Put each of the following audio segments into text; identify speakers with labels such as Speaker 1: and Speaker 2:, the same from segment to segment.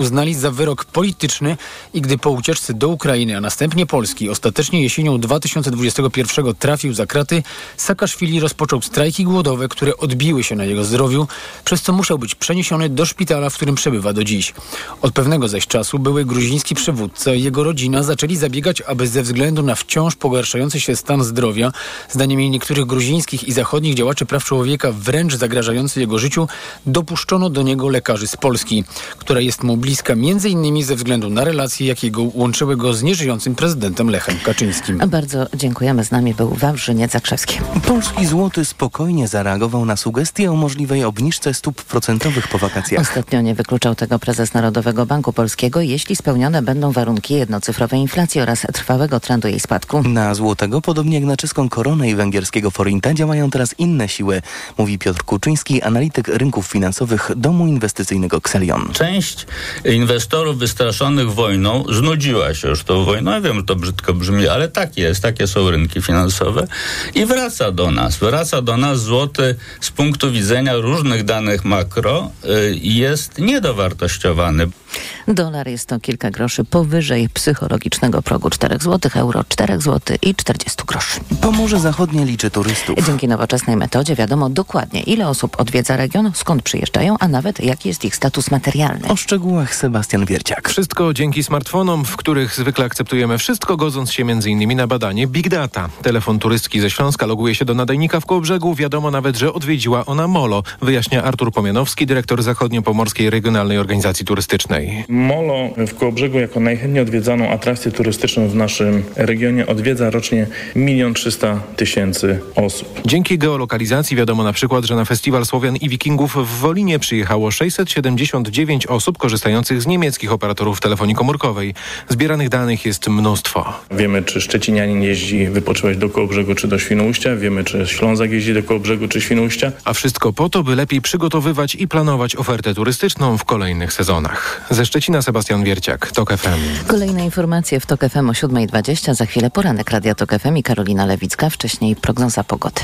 Speaker 1: uznali za wyrok polityczny i gdy po ucieczce do Ukrainy, a następnie Polski, ostatecznie jesienią 2021 trafił za kraty, Saakaszwili rozpoczął strajki głodowe, które odbiły się na jego zdrowiu, przez co musiał być przeniesiony do szpitala, w którym przebywa do dziś. Od pewnego zaś czasu były gruziński przywódca i jego rodzina zaczęli zabiegać, aby ze względu na wciąż pogarszający się stan zdrowia, zdaniem niektórych gruzińskich i zachodnich działaczy praw człowieka wręcz zagrażający jego życiu, dopuszczono do niego lekarzy z Polski, która jest mu bliska m.in. ze względu na relacje, jakie go łączyły go z nieżyjącym prezydentem Lechem Kaczyńskim.
Speaker 2: Bardzo dziękujemy. Z nami był Wawrzyniec Zakrzewski.
Speaker 3: Polski złoty spokojnie zareagował na sugestie o możliwej obniżce stóp procentowych po wakacjach.
Speaker 2: Ostatnio nie wykluczał tego prezes Narodowego Banku Polskiego, jeśli spełnione będą warunki jednocyfrowej inflacji oraz trwałego trendu jej spadku.
Speaker 3: Na złotego, podobnie jak na czeską koronę i węgierskiego forinta, działają teraz inne siły, mówi Piotr Kuczyński, analityk rynków finansowych domu inwestycyjnego Xelion.
Speaker 4: Część inwestorów wystraszonych wojną znudziła się już tą wojną. Ja wiem, że to brzydko brzmi, ale tak jest, takie są rynki finansowe i wraca do nas. Wraca do nas złoty z punktu widzenia różnych danych makro y, jest niedowartościowany.
Speaker 2: Dolar jest to kilka groszy powyżej psychologicznego progu 4 zł, euro 4 zł i 40 groszy.
Speaker 3: Pomorze Zachodnie liczy turystów.
Speaker 2: Dzięki nowoczesnej metodzie wiadomo dokładnie, ile osób odwiedza region, skąd przyjeżdżają, a nawet jaki jest ich status materialny.
Speaker 3: O szczegółach Sebastian Wierciak.
Speaker 5: Wszystko dzięki smartfonom, w których zwykle akceptujemy wszystko, godząc się m.in. na badanie Big Data. Telefon turystki ze Śląska loguje się do nadajnika w Kołobrzegu. Wiadomo nawet, że odwiedziła ona Molo, wyjaśnia Artur Pomianowski, dyrektor Zachodnio-Pomorskiej Regionalnej Organizacji Turystycznej.
Speaker 6: Molo w Kołobrzegu jako najchętniej odwiedzaną atrakcję turystyczną w naszym regionie odwiedza rocznie 1 300 tysięcy osób.
Speaker 5: Dzięki geolokalizacji wiadomo na przykład, że na Festiwal Słowian i Wikingów w Wolinie przyjechało 679 osób korzystających z niemieckich operatorów telefonii komórkowej. Zbieranych danych jest mnóstwo.
Speaker 6: Wiemy, czy Szczecinianin jeździ wypoczywać do Kołobrzegu czy do Świnoujścia. Wiemy, czy Ślązak jeździ do Kołobrzegu czy Świnoujścia.
Speaker 5: A wszystko po to, by lepiej przygotowywać i planować ofertę turystyczną w kolejnych sezonach. Ze Szczecina Sebastian Wierciak, TOK FM.
Speaker 2: Kolejne informacje w TOK FM o 7.20. Za chwilę poranek Radia TOK FM i Karolina Lewicka. Wcześniej prognoza pogody.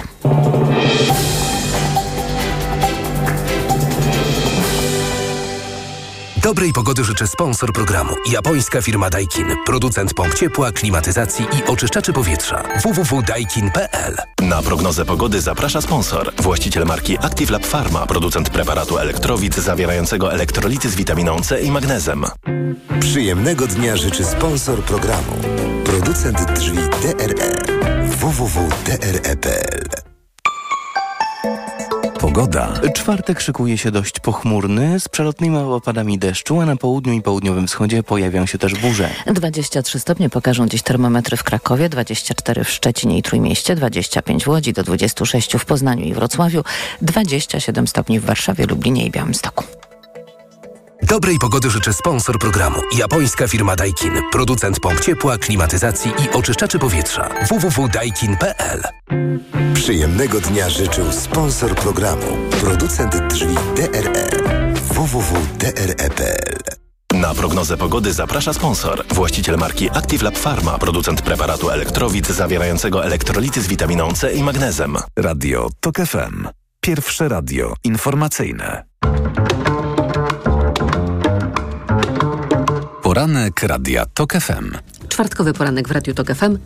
Speaker 7: Dobrej pogody życzę sponsor programu. Japońska firma Daikin. Producent pomp ciepła, klimatyzacji i oczyszczaczy powietrza. www.daikin.pl
Speaker 8: Na prognozę pogody zaprasza sponsor. Właściciel marki Active Lab Pharma. Producent preparatu elektrowid zawierającego elektrolity z witaminą C i magnezem.
Speaker 9: Przyjemnego dnia życzy sponsor programu. Producent drzwi DRE. www.dre.pl
Speaker 7: Pogoda.
Speaker 3: Czwartek szykuje się dość pochmurny, z przelotnymi opadami deszczu, a na południu i południowym wschodzie pojawią się też burze.
Speaker 2: 23 stopnie pokażą dziś termometry w Krakowie, 24 w Szczecinie i Trójmieście, 25 w Łodzi, do 26 w Poznaniu i Wrocławiu, 27 stopni w Warszawie, Lublinie i Białymstoku.
Speaker 7: Dobrej pogody życzę sponsor programu. Japońska firma Daikin. Producent pomp ciepła, klimatyzacji i oczyszczaczy powietrza. www.daikin.pl
Speaker 9: Przyjemnego dnia życzył sponsor programu. Producent drzwi DRE. www.dre.pl
Speaker 8: Na prognozę pogody zaprasza sponsor. Właściciel marki Active Lab Pharma. Producent preparatu elektrowid zawierającego elektrolity z witaminą C i magnezem.
Speaker 10: Radio TOK FM. Pierwsze radio informacyjne. Poranek Radia TOK FM.
Speaker 11: Czwartkowy poranek w Radiu TOK FM.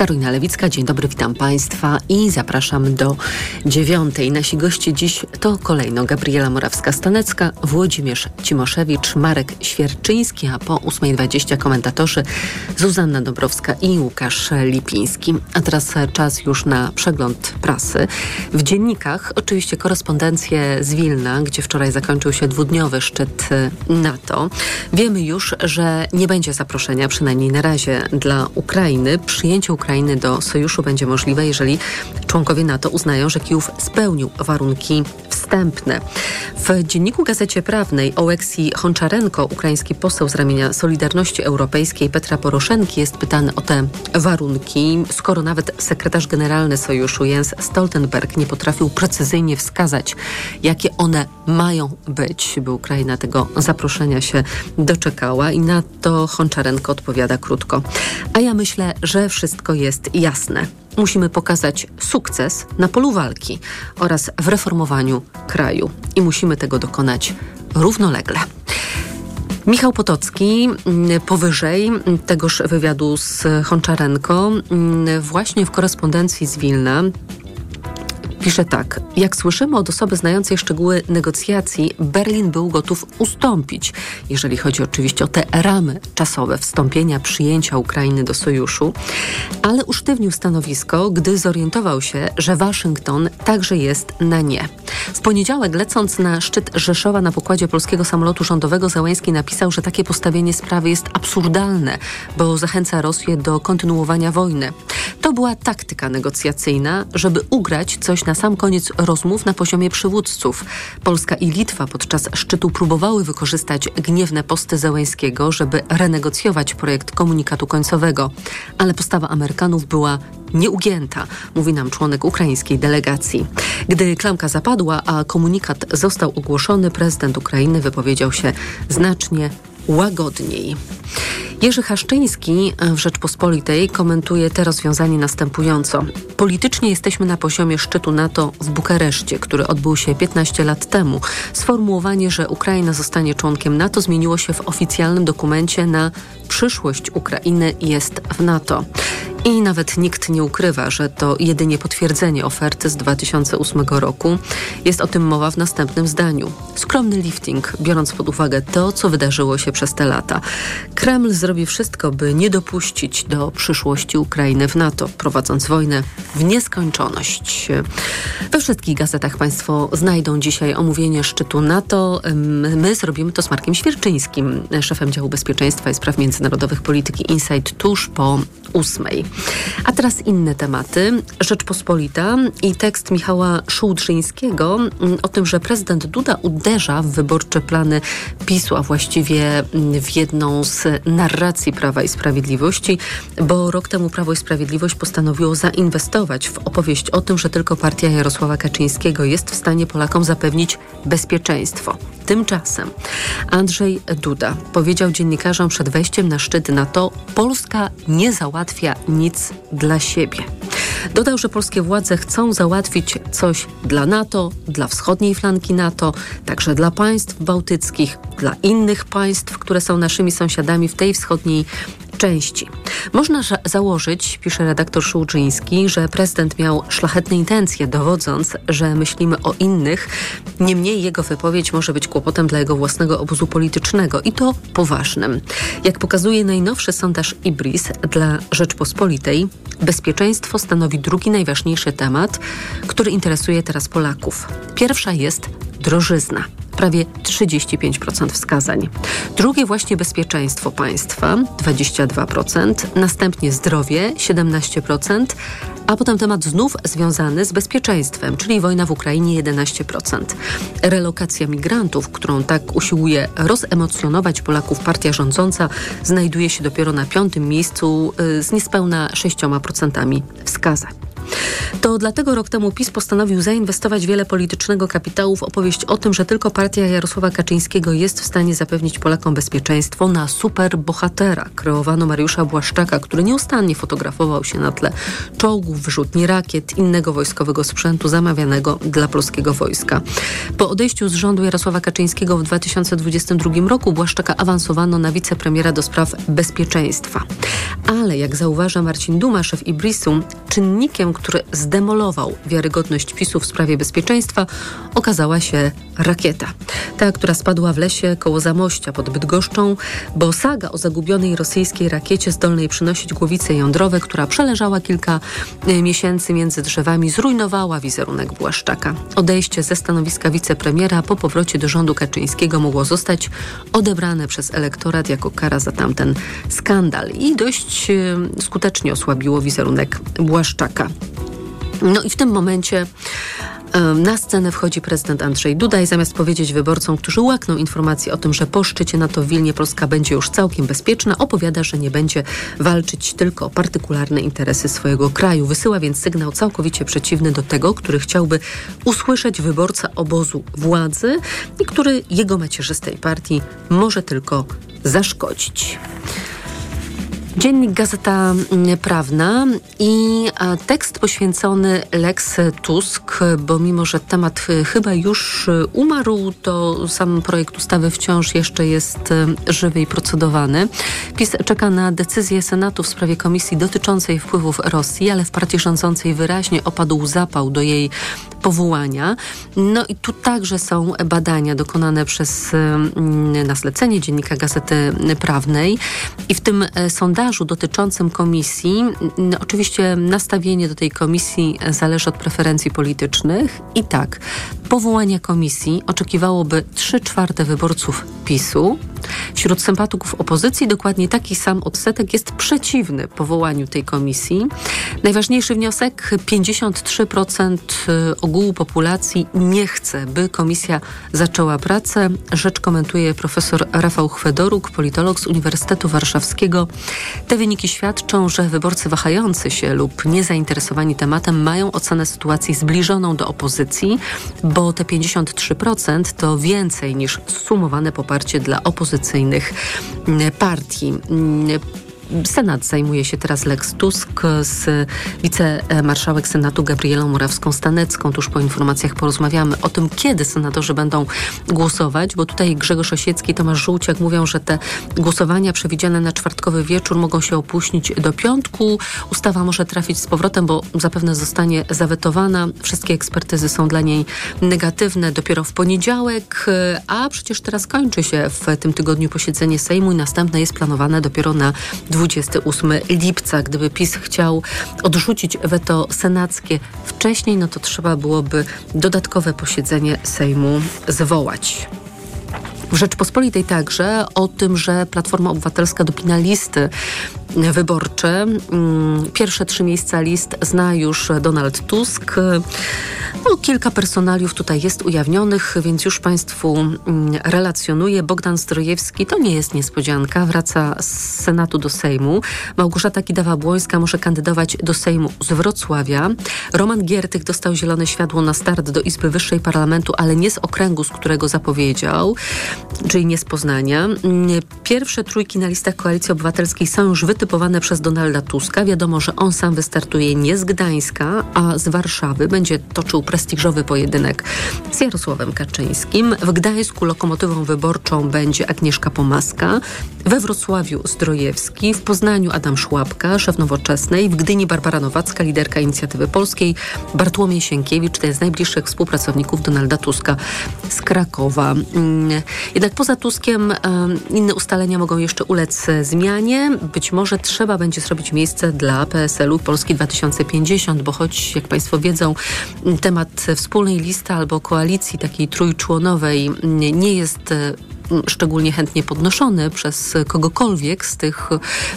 Speaker 11: Karolina Lewicka, dzień dobry, witam Państwa i zapraszam do dziewiątej. Nasi goście dziś to kolejno Gabriela Morawska-Stanecka, Włodzimierz Cimoszewicz, Marek Świerczyński, a po 8.20 komentatorzy Zuzanna Dobrowska i Łukasz Lipiński. A teraz czas już na przegląd prasy. W dziennikach oczywiście korespondencję z Wilna, gdzie wczoraj zakończył się dwudniowy szczyt NATO. Wiemy już, że nie będzie zaproszenia, przynajmniej na razie, dla Ukrainy. Przyjęcie Ukrainy do sojuszu będzie możliwe, jeżeli członkowie NATO uznają, że Kijów spełnił warunki wstępne. W dzienniku Gazecie Prawnej Oleksii Honczarenko, ukraiński poseł z ramienia Solidarności Europejskiej Petra Poroszenki jest pytany o te warunki, skoro nawet sekretarz generalny sojuszu Jens Stoltenberg nie potrafił precyzyjnie wskazać, jakie one mają być, by Ukraina tego zaproszenia się doczekała i na to Honczarenko odpowiada krótko. A ja myślę, że wszystko jest jasne. Musimy pokazać sukces na polu walki oraz w reformowaniu kraju i musimy tego dokonać równolegle. Michał Potocki mm, powyżej tegoż wywiadu z Honczarenko mm, właśnie w korespondencji z Wilna Pisze tak. Jak słyszymy od osoby znającej szczegóły negocjacji, Berlin był gotów ustąpić, jeżeli chodzi oczywiście o te ramy czasowe wstąpienia, przyjęcia Ukrainy do sojuszu, ale usztywnił stanowisko, gdy zorientował się, że Waszyngton także jest na nie. W poniedziałek, lecąc na szczyt Rzeszowa na pokładzie polskiego samolotu rządowego, Załęski napisał, że takie postawienie sprawy jest absurdalne, bo zachęca Rosję do kontynuowania wojny. To była taktyka negocjacyjna, żeby ugrać coś na sam koniec rozmów na poziomie przywódców. Polska i Litwa podczas szczytu próbowały wykorzystać gniewne posty Zełęskiego, żeby renegocjować projekt komunikatu końcowego, ale postawa Amerykanów była nieugięta, mówi nam członek ukraińskiej delegacji. Gdy klamka zapadła, a komunikat został ogłoszony, prezydent Ukrainy wypowiedział się znacznie łagodniej. Jerzy Haszczyński w Rzeczpospolitej komentuje te rozwiązanie następująco. Politycznie jesteśmy na poziomie szczytu NATO w Bukareszcie, który odbył się 15 lat temu. Sformułowanie, że Ukraina zostanie członkiem NATO zmieniło się w oficjalnym dokumencie na przyszłość Ukrainy jest w NATO. I nawet nikt nie ukrywa, że to jedynie potwierdzenie oferty z 2008 roku. Jest o tym mowa w następnym zdaniu. Skromny lifting, biorąc pod uwagę to, co wydarzyło się przez te lata. Kreml zrobi wszystko, by nie dopuścić do przyszłości Ukrainy w NATO, prowadząc wojnę w nieskończoność. We wszystkich gazetach Państwo znajdą dzisiaj omówienie szczytu NATO. My zrobimy to z Markiem Świerczyńskim, szefem działu bezpieczeństwa i spraw międzynarodowych polityki Insight tuż po ósmej. A teraz inne tematy. Rzeczpospolita i tekst Michała Szułdrzyńskiego mm, o tym, że prezydent Duda uderza w wyborcze plany PiSu, a właściwie mm, w jedną z narracji Prawa i Sprawiedliwości, bo rok temu Prawo i Sprawiedliwość postanowiło zainwestować w opowieść o tym, że tylko partia Jarosława Kaczyńskiego jest w stanie Polakom zapewnić bezpieczeństwo. Tymczasem Andrzej Duda powiedział dziennikarzom przed wejściem na szczyt NATO: Polska nie załatwia nic dla siebie. Dodał, że polskie władze chcą załatwić coś dla NATO, dla wschodniej flanki NATO, także dla państw bałtyckich, dla innych państw, które są naszymi sąsiadami w tej wschodniej części. Można założyć, pisze redaktor Szułczyński, że prezydent miał szlachetne intencje, dowodząc, że myślimy o innych. Niemniej jego wypowiedź może być kłopotem dla jego własnego obozu politycznego i to poważnym. Jak pokazuje najnowszy sondaż IBRIS dla Rzeczpospolitej, bezpieczeństwo stanowi drugi najważniejszy temat, który interesuje teraz Polaków. Pierwsza jest drożyzna prawie 35% wskazań. Drugie właśnie bezpieczeństwo państwa 22%, następnie zdrowie 17%, a potem temat znów związany z bezpieczeństwem, czyli wojna w Ukrainie 11%. Relokacja migrantów, którą tak usiłuje rozemocjonować Polaków partia rządząca, znajduje się dopiero na piątym miejscu y, z niespełna 6% wskazań. To dlatego rok temu PiS postanowił zainwestować wiele politycznego kapitału w opowieść o tym, że tylko partia Jarosława Kaczyńskiego jest w stanie zapewnić Polakom bezpieczeństwo na superbohatera. Kreowano Mariusza Błaszczaka, który nieustannie fotografował się na tle czołgów, wyrzutni rakiet, innego wojskowego sprzętu zamawianego dla polskiego wojska. Po odejściu z rządu Jarosława Kaczyńskiego w 2022 roku Błaszczaka awansowano na wicepremiera do spraw bezpieczeństwa. Ale jak zauważa Marcin Duma, szef Ibrisu, czynnikiem, który zdemolował wiarygodność PiSu w sprawie bezpieczeństwa, okazała się rakieta. Ta, która spadła w lesie koło Zamościa pod Bydgoszczą, bo saga o zagubionej rosyjskiej rakiecie zdolnej przynosić głowice jądrowe, która przeleżała kilka e, miesięcy między drzewami, zrujnowała wizerunek Błaszczaka. Odejście ze stanowiska wicepremiera po powrocie do rządu Kaczyńskiego mogło zostać odebrane przez elektorat jako kara za tamten skandal i dość e, skutecznie osłabiło wizerunek Błaszczaka. No i w tym momencie na scenę wchodzi prezydent Andrzej Duda i zamiast powiedzieć wyborcom, którzy łakną informacji o tym, że po szczycie NATO w Wilnie Polska będzie już całkiem bezpieczna, opowiada, że nie będzie walczyć tylko o partykularne interesy swojego kraju. Wysyła więc sygnał całkowicie przeciwny do tego, który chciałby usłyszeć wyborca obozu władzy i który jego macierzystej partii może tylko zaszkodzić. Dziennik Gazeta mm, Prawna i tekst poświęcony Lex Tusk, bo mimo, że temat y, chyba już y, umarł, to sam projekt ustawy wciąż jeszcze jest y, żywy i procedowany. PiS czeka na decyzję Senatu w sprawie komisji dotyczącej wpływów Rosji, ale w partii rządzącej wyraźnie opadł zapał do jej powołania. No i tu także są badania dokonane przez na zlecenie Dziennika Gazety Prawnej i w tym sondażu sondażu dotyczącym komisji, oczywiście nastawienie do tej komisji zależy od preferencji politycznych i tak, powołania komisji oczekiwałoby 3 czwarte wyborców PiSu. Wśród sympatyków opozycji dokładnie taki sam odsetek jest przeciwny powołaniu tej komisji. Najważniejszy wniosek: 53% ogółu populacji nie chce, by komisja zaczęła pracę. Rzecz komentuje profesor Rafał Chwedoruk, politolog z Uniwersytetu Warszawskiego. Te wyniki świadczą, że wyborcy wahający się lub niezainteresowani tematem mają ocenę sytuacji zbliżoną do opozycji, bo te 53% to więcej niż sumowane poparcie dla opozycyjnych partii. Senat zajmuje się teraz Lex Tusk z wicemarszałek Senatu Gabrielą Morawską-Stanecką. Tuż po informacjach porozmawiamy o tym, kiedy senatorzy będą głosować, bo tutaj Grzegorz Osiecki, Tomasz Żółciak mówią, że te głosowania przewidziane na czwartkowy wieczór mogą się opóźnić do piątku. Ustawa może trafić z powrotem, bo zapewne zostanie zawetowana. Wszystkie ekspertyzy są dla niej negatywne dopiero w poniedziałek, a przecież teraz kończy się w tym tygodniu posiedzenie Sejmu i następne jest planowane dopiero na 20 28 lipca. Gdyby PiS chciał odrzucić weto senackie wcześniej, no to trzeba byłoby dodatkowe posiedzenie Sejmu zwołać. W Rzeczpospolitej także o tym, że Platforma Obywatelska dopina listy wyborcze. Mm, pierwsze trzy miejsca list zna już Donald Tusk. No, kilka personaliów tutaj jest ujawnionych, więc już Państwu mm, relacjonuję. Bogdan Strojewski to nie jest niespodzianka, wraca z Senatu do Sejmu. Małgorzata Kidawa-Błońska może kandydować do Sejmu z Wrocławia. Roman Giertych dostał zielone światło na start do Izby Wyższej Parlamentu, ale nie z okręgu, z którego zapowiedział, czyli nie z Poznania. Mm, pierwsze trójki na listach Koalicji Obywatelskiej są już wytypowane przez Donalda Tuska. Wiadomo, że on sam wystartuje nie z Gdańska, a z Warszawy. Będzie toczył prestiżowy pojedynek z Jarosławem Kaczyńskim. W Gdańsku lokomotywą wyborczą będzie Agnieszka Pomaska, we Wrocławiu Zdrojewski, w Poznaniu Adam Szłapka, szef Nowoczesnej, w Gdyni Barbara Nowacka, liderka Inicjatywy Polskiej, Bartłomiej Sienkiewicz, to jest z najbliższych współpracowników Donalda Tuska z Krakowa. Mm, jednak poza Tuskiem inne ustalenia mogą jeszcze ulec zmianie. Być może trzeba będzie zrobić miejsce dla PSL-u Polski 2050, bo choć, jak Państwo wiedzą, temat wspólnej listy albo koalicji takiej trójczłonowej nie jest szczególnie chętnie podnoszony przez kogokolwiek z tych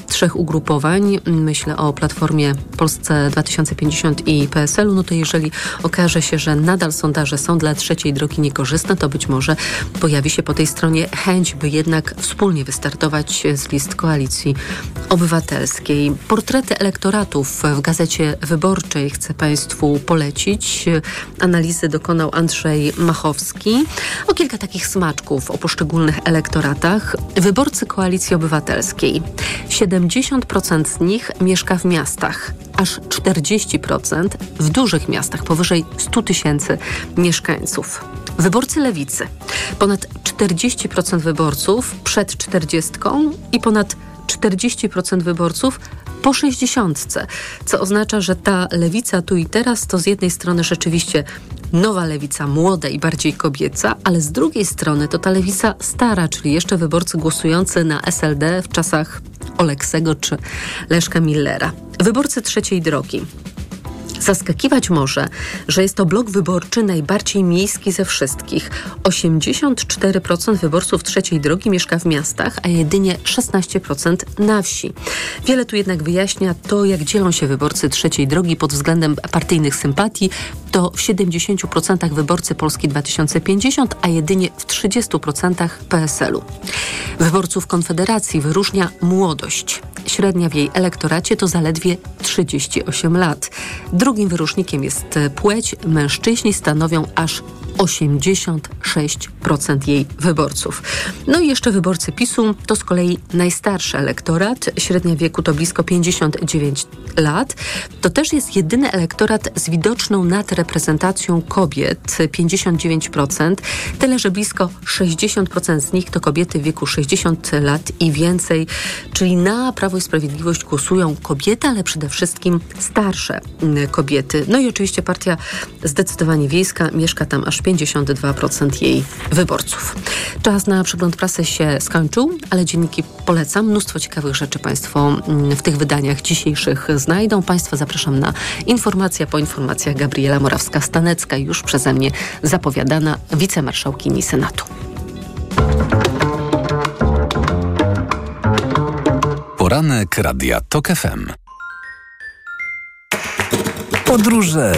Speaker 11: trzech ugrupowań, myślę o Platformie Polsce 2050 i PSL-u, no to jeżeli okaże się, że nadal sondaże są dla trzeciej drogi niekorzystne, to być może pojawi się po tej stronie chęć, by jednak wspólnie wystartować z list koalicji obywatelskiej. Portrety elektoratów w Gazecie Wyborczej chcę Państwu polecić. Analizy dokonał Andrzej Machowski. O kilka takich smaczków o poszczególnych poszczególnych elektoratach wyborcy Koalicji Obywatelskiej. 70% z nich mieszka w miastach, aż 40% w dużych miastach, powyżej 100 tysięcy mieszkańców. Wyborcy lewicy. Ponad 40% wyborców przed 40 i ponad 40% wyborców po 60, co oznacza, że ta lewica tu i teraz to z jednej strony rzeczywiście nowa lewica, młoda i bardziej kobieca, ale z drugiej strony to ta lewica stara, czyli jeszcze wyborcy głosujący na SLD w czasach Oleksego czy Leszka Millera. Wyborcy trzeciej drogi. Zaskakiwać może, że jest to blok wyborczy najbardziej miejski ze wszystkich. 84% wyborców trzeciej drogi mieszka w miastach, a jedynie 16% na wsi. Wiele tu jednak wyjaśnia to, jak dzielą się wyborcy trzeciej drogi pod względem partyjnych sympatii. To w 70% wyborcy Polski 2050, a jedynie w 30% PSL-u. Wyborców Konfederacji wyróżnia młodość. Średnia w jej elektoracie to zaledwie 38 lat. Drugim wyróżnikiem jest płeć. Mężczyźni stanowią aż 86% jej wyborców. No i jeszcze wyborcy PiSu to z kolei najstarszy elektorat. Średnia wieku to blisko 59 lat. To też jest jedyny elektorat z widoczną nadreprezentacją kobiet 59%. Tyle, że blisko 60% z nich to kobiety w wieku 60 lat i więcej. Czyli na Prawo i Sprawiedliwość głosują kobiety, ale przede wszystkim starsze kobiety. No i oczywiście partia zdecydowanie wiejska mieszka tam aż 52% jej wyborców. Czas na przegląd prasy się skończył, ale dzienniki polecam. Mnóstwo ciekawych rzeczy Państwo mm, w tych wydaniach dzisiejszych znajdą. Państwa zapraszam na informacja po informacjach. Gabriela Morawska-Stanecka, już przeze mnie zapowiadana wicemarszałkini Senatu.
Speaker 10: Poranek Radia TOK FM. Podróże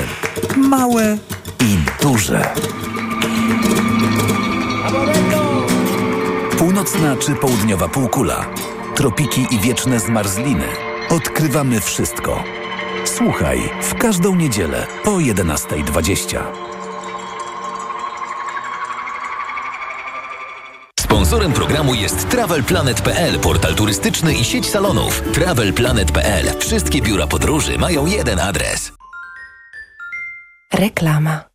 Speaker 10: małe i duże. Północna czy południowa półkula, tropiki i wieczne zmarzliny. Odkrywamy wszystko. Słuchaj w każdą niedzielę po 11.20.
Speaker 12: Sponsorem programu jest TravelPlanet.pl, portal turystyczny i sieć salonów. TravelPlanet.pl. Wszystkie biura podróży mają jeden adres.
Speaker 13: Reklama.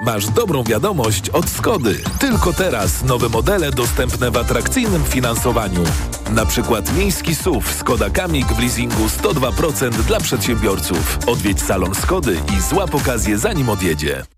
Speaker 10: Masz dobrą wiadomość od Skody. Tylko teraz nowe modele dostępne w atrakcyjnym finansowaniu. Na przykład miejski SUV Skoda Kamik w leasingu 102% dla przedsiębiorców. Odwiedź salon Skody i złap okazję zanim odjedzie.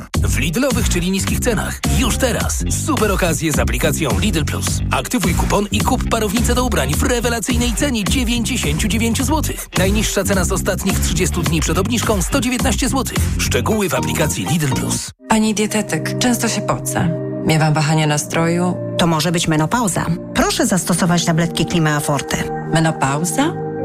Speaker 7: W Lidlowych, czyli niskich cenach. Już teraz. Super okazje z aplikacją Lidl Plus. Aktywuj kupon i kup parownicę do ubrań w rewelacyjnej cenie 99 zł. Najniższa cena z ostatnich 30 dni przed obniżką 119 zł. Szczegóły w aplikacji Lidl Plus.
Speaker 14: Pani dietetyk, często się pocę. Miewam wahania nastroju.
Speaker 15: To może być menopauza. Proszę zastosować tabletki Klima Forte.
Speaker 14: Menopauza?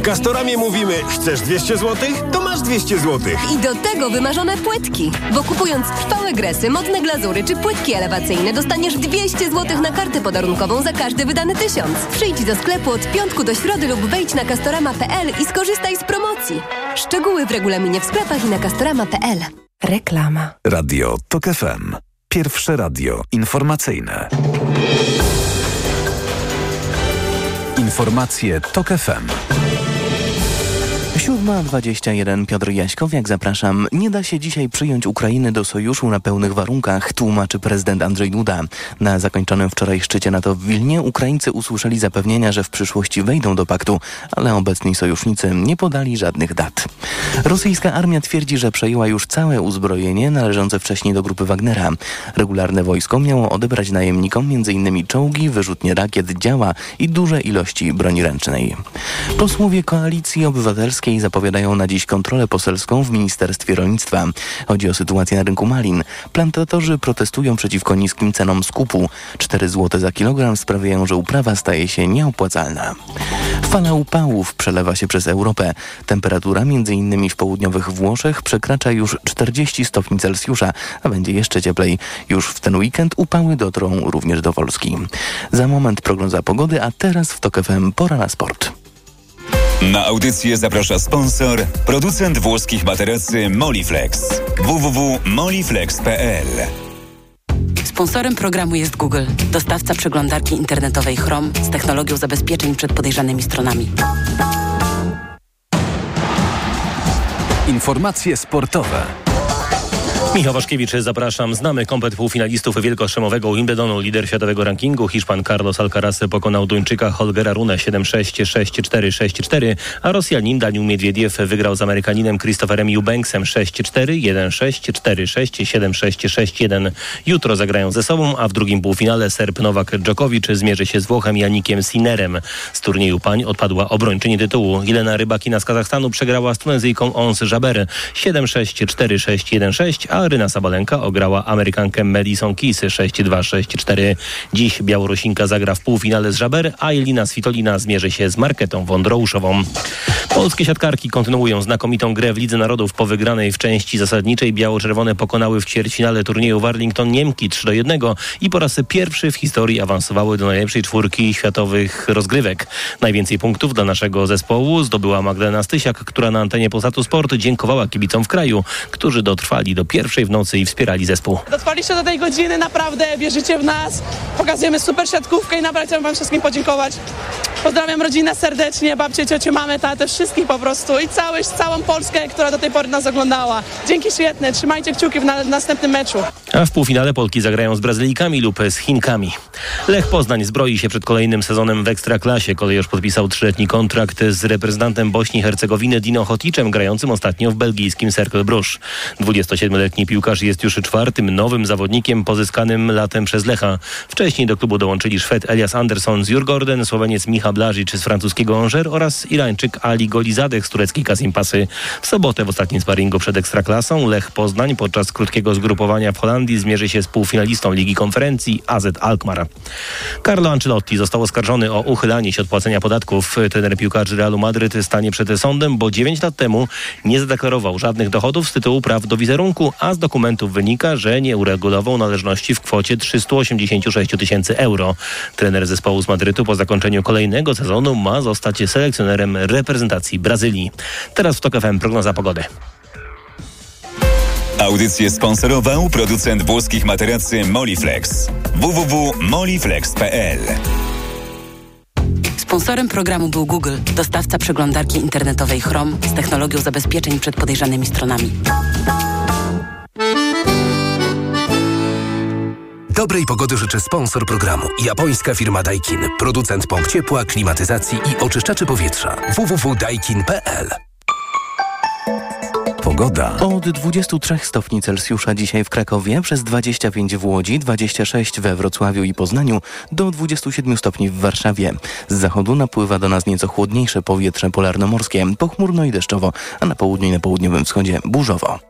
Speaker 16: W Castoramie mówimy, chcesz 200 zł? To masz 200 zł.
Speaker 17: I do tego wymarzone płytki. Bo kupując trwałe gresy, modne glazury czy płytki elewacyjne dostaniesz 200 zł na kartę podarunkową za każdy wydany tysiąc. Przyjdź do sklepu od piątku do środy lub wejdź na castorama.pl i skorzystaj z promocji. Szczegóły w regulaminie w sklepach i na castorama.pl.
Speaker 14: Reklama.
Speaker 10: Radio TOK FM. Pierwsze radio informacyjne. Informacje TOK FM.
Speaker 3: 7.21 Piotr Jaśkowiak, zapraszam. Nie da się dzisiaj przyjąć Ukrainy do sojuszu na pełnych warunkach, tłumaczy prezydent Andrzej Duda. Na zakończonym wczoraj szczycie NATO w Wilnie Ukraińcy usłyszeli zapewnienia, że w przyszłości wejdą do paktu, ale obecni sojusznicy nie podali żadnych dat. Rosyjska armia twierdzi, że przejęła już całe uzbrojenie należące wcześniej do grupy Wagnera. Regularne wojsko miało odebrać najemnikom m.in. czołgi, wyrzutnie rakiet, działa i duże ilości broni ręcznej. Posłowie Koalicji Obywatelskiej zapowiadają na dziś kontrolę poselską w Ministerstwie Rolnictwa. Chodzi o sytuację na rynku malin. Plantatorzy protestują przeciwko niskim cenom skupu. 4 zł za kilogram sprawiają, że uprawa staje się nieopłacalna. Fala upałów przelewa się przez Europę. Temperatura m.in. w południowych Włoszech przekracza już 40 stopni Celsjusza, a będzie jeszcze cieplej. Już w ten weekend upały dotrą również do Polski. Za moment prognoza pogody, a teraz w TOK FM pora na sport.
Speaker 18: Na audycję zaprasza sponsor, producent włoskich materacy Moliflex. www.moliflex.pl
Speaker 19: Sponsorem programu jest Google, dostawca przeglądarki internetowej Chrome z technologią zabezpieczeń przed podejrzanymi stronami.
Speaker 20: Informacje sportowe.
Speaker 21: Michał Waszkiewicz, zapraszam. Znamy komplet półfinalistów wielkoszemowego Wimbledonu. Lider światowego rankingu Hiszpan Carlos Alcaraz pokonał Duńczyka Holgera Rune 7-6, 6-4, 6-4, a Rosjanin Daniel Miedwiediew wygrał z Amerykaninem Christopherem Eubanksem 6-4, 1-6, 4-6, 7-6, 6-1. Jutro zagrają ze sobą, a w drugim półfinale Serb Nowak Dżokowicz zmierzy się z Włochem Janikiem Sinerem. Z turnieju pań odpadła obrończyni tytułu. Jelena Rybakina z Kazachstanu przegrała z Tunezyjką Ons Jaber 7-6, 4-6, 1-6, a Ryna Sabalenka ograła Amerykankę Madison Keys 6-2-6-4. Dziś Białorusinka zagra w półfinale z Żaber, a Elina Svitolina zmierzy się z Marketą Wądrouszową. Polskie siatkarki kontynuują znakomitą grę w Lidze Narodów po wygranej w części zasadniczej. Biało-czerwone pokonały w ćwierćfinale turnieju Warlington Niemki 3-1 i po raz pierwszy w historii awansowały do najlepszej czwórki światowych rozgrywek. Najwięcej punktów dla naszego zespołu zdobyła Magdalena Stysiak, która na antenie Polsatu Sport dziękowała kibicom w kraju, którzy dotrwali do pierwszej w nocy i wspierali zespół.
Speaker 22: Dotrwaliście do tej godziny, naprawdę wierzycie w nas, pokazujemy super siatkówkę i naprawdę chciałbym wam wszystkim podziękować. Pozdrawiam rodzinę serdecznie, babcię, ciocię, mamę, tatę, wszystkich po prostu i cały, całą Polskę, która do tej pory nas oglądała. Dzięki świetne, trzymajcie kciuki w, na, w następnym meczu.
Speaker 21: A w półfinale Polki zagrają z Brazylijkami lub z Chinkami. Lech Poznań zbroi się przed kolejnym sezonem w Ekstraklasie. Kolejorz podpisał trzyletni kontrakt z reprezentantem Bośni i Hercegowiny Dino Hoticzem, grającym ostatnio w belgijskim Cercle Bruges. 27-letni piłkarz jest już czwartym nowym zawodnikiem pozyskanym latem przez Lecha. Wcześniej do klubu dołączyli Szwed Elias Anderson z Jurgorden, Słoweniec Blažič z francuskiego Angers oraz Irańczyk Ali Golizadeh z tureckiej Kasim Pasy. W sobotę w ostatnim sparingu przed Ekstraklasą Lech Poznań podczas krótkiego zgrupowania w Holandii zmierzy się z półfinalistą Ligi Konferencji AZ Alkmaar. Carlo Ancelotti został oskarżony o uchylanie się od płacenia podatków. Trener piłkarzy Realu Madryt stanie przed sądem, bo 9 lat temu nie zadeklarował żadnych dochodów z tytułu praw do wizerunku, a z dokumentów wynika, że nie uregulował należności w kwocie 386 tysięcy euro. Trener zespołu z Madrytu po zakończeniu kolejnego sezonu ma zostać selekcjonerem reprezentacji Brazylii. Teraz w TOK FM prognoza pogody.
Speaker 18: Audycję sponsorował producent włoskich materacy Moliflex. www.moliflex.pl
Speaker 19: Sponsorem programu był Google, dostawca przeglądarki internetowej Chrome z technologią zabezpieczeń przed podejrzanymi stronami.
Speaker 20: Dobrej pogody życzę sponsor programu. Japońska firma Daikin. Producent pomp ciepła, klimatyzacji i oczyszczaczy powietrza. www.daikin.pl Pogoda.
Speaker 3: Od 23 stopni Celsjusza dzisiaj w Krakowie, przez 25 w Łodzi, 26 we Wrocławiu i Poznaniu, do 27 stopni w Warszawie. Z zachodu napływa do nas nieco chłodniejsze powietrze polarnomorskie, pochmurno i deszczowo, a na południu i na południowym wschodzie burzowo.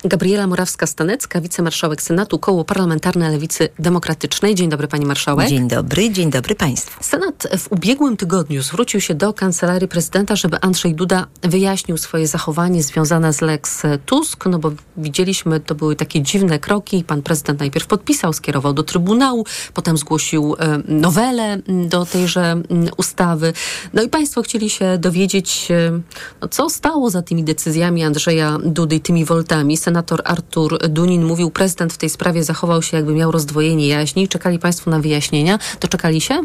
Speaker 11: Gabriela Morawska-Stanecka, wicemarszałek Senatu, Koło Parlamentarne Lewicy Demokratycznej. Dzień dobry pani marszałek.
Speaker 23: Dzień dobry, dzień dobry państwu.
Speaker 11: Senat w ubiegłym tygodniu zwrócił się do Kancelarii Prezydenta, żeby Andrzej Duda wyjaśnił swoje zachowanie związane z Lex Tusk, no bo widzieliśmy, to były takie dziwne kroki. Pan prezydent najpierw podpisał, skierował do Trybunału, potem zgłosił e, nowelę do tejże ustawy. No i państwo chcieli się dowiedzieć, e, no, co stało za tymi decyzjami Andrzeja Dudy i tymi woltami. Senator Artur Dunin mówił, prezydent w tej sprawie zachował się, jakby miał rozdwojenie jaźni. Czekali państwo na wyjaśnienia. Doczekali się?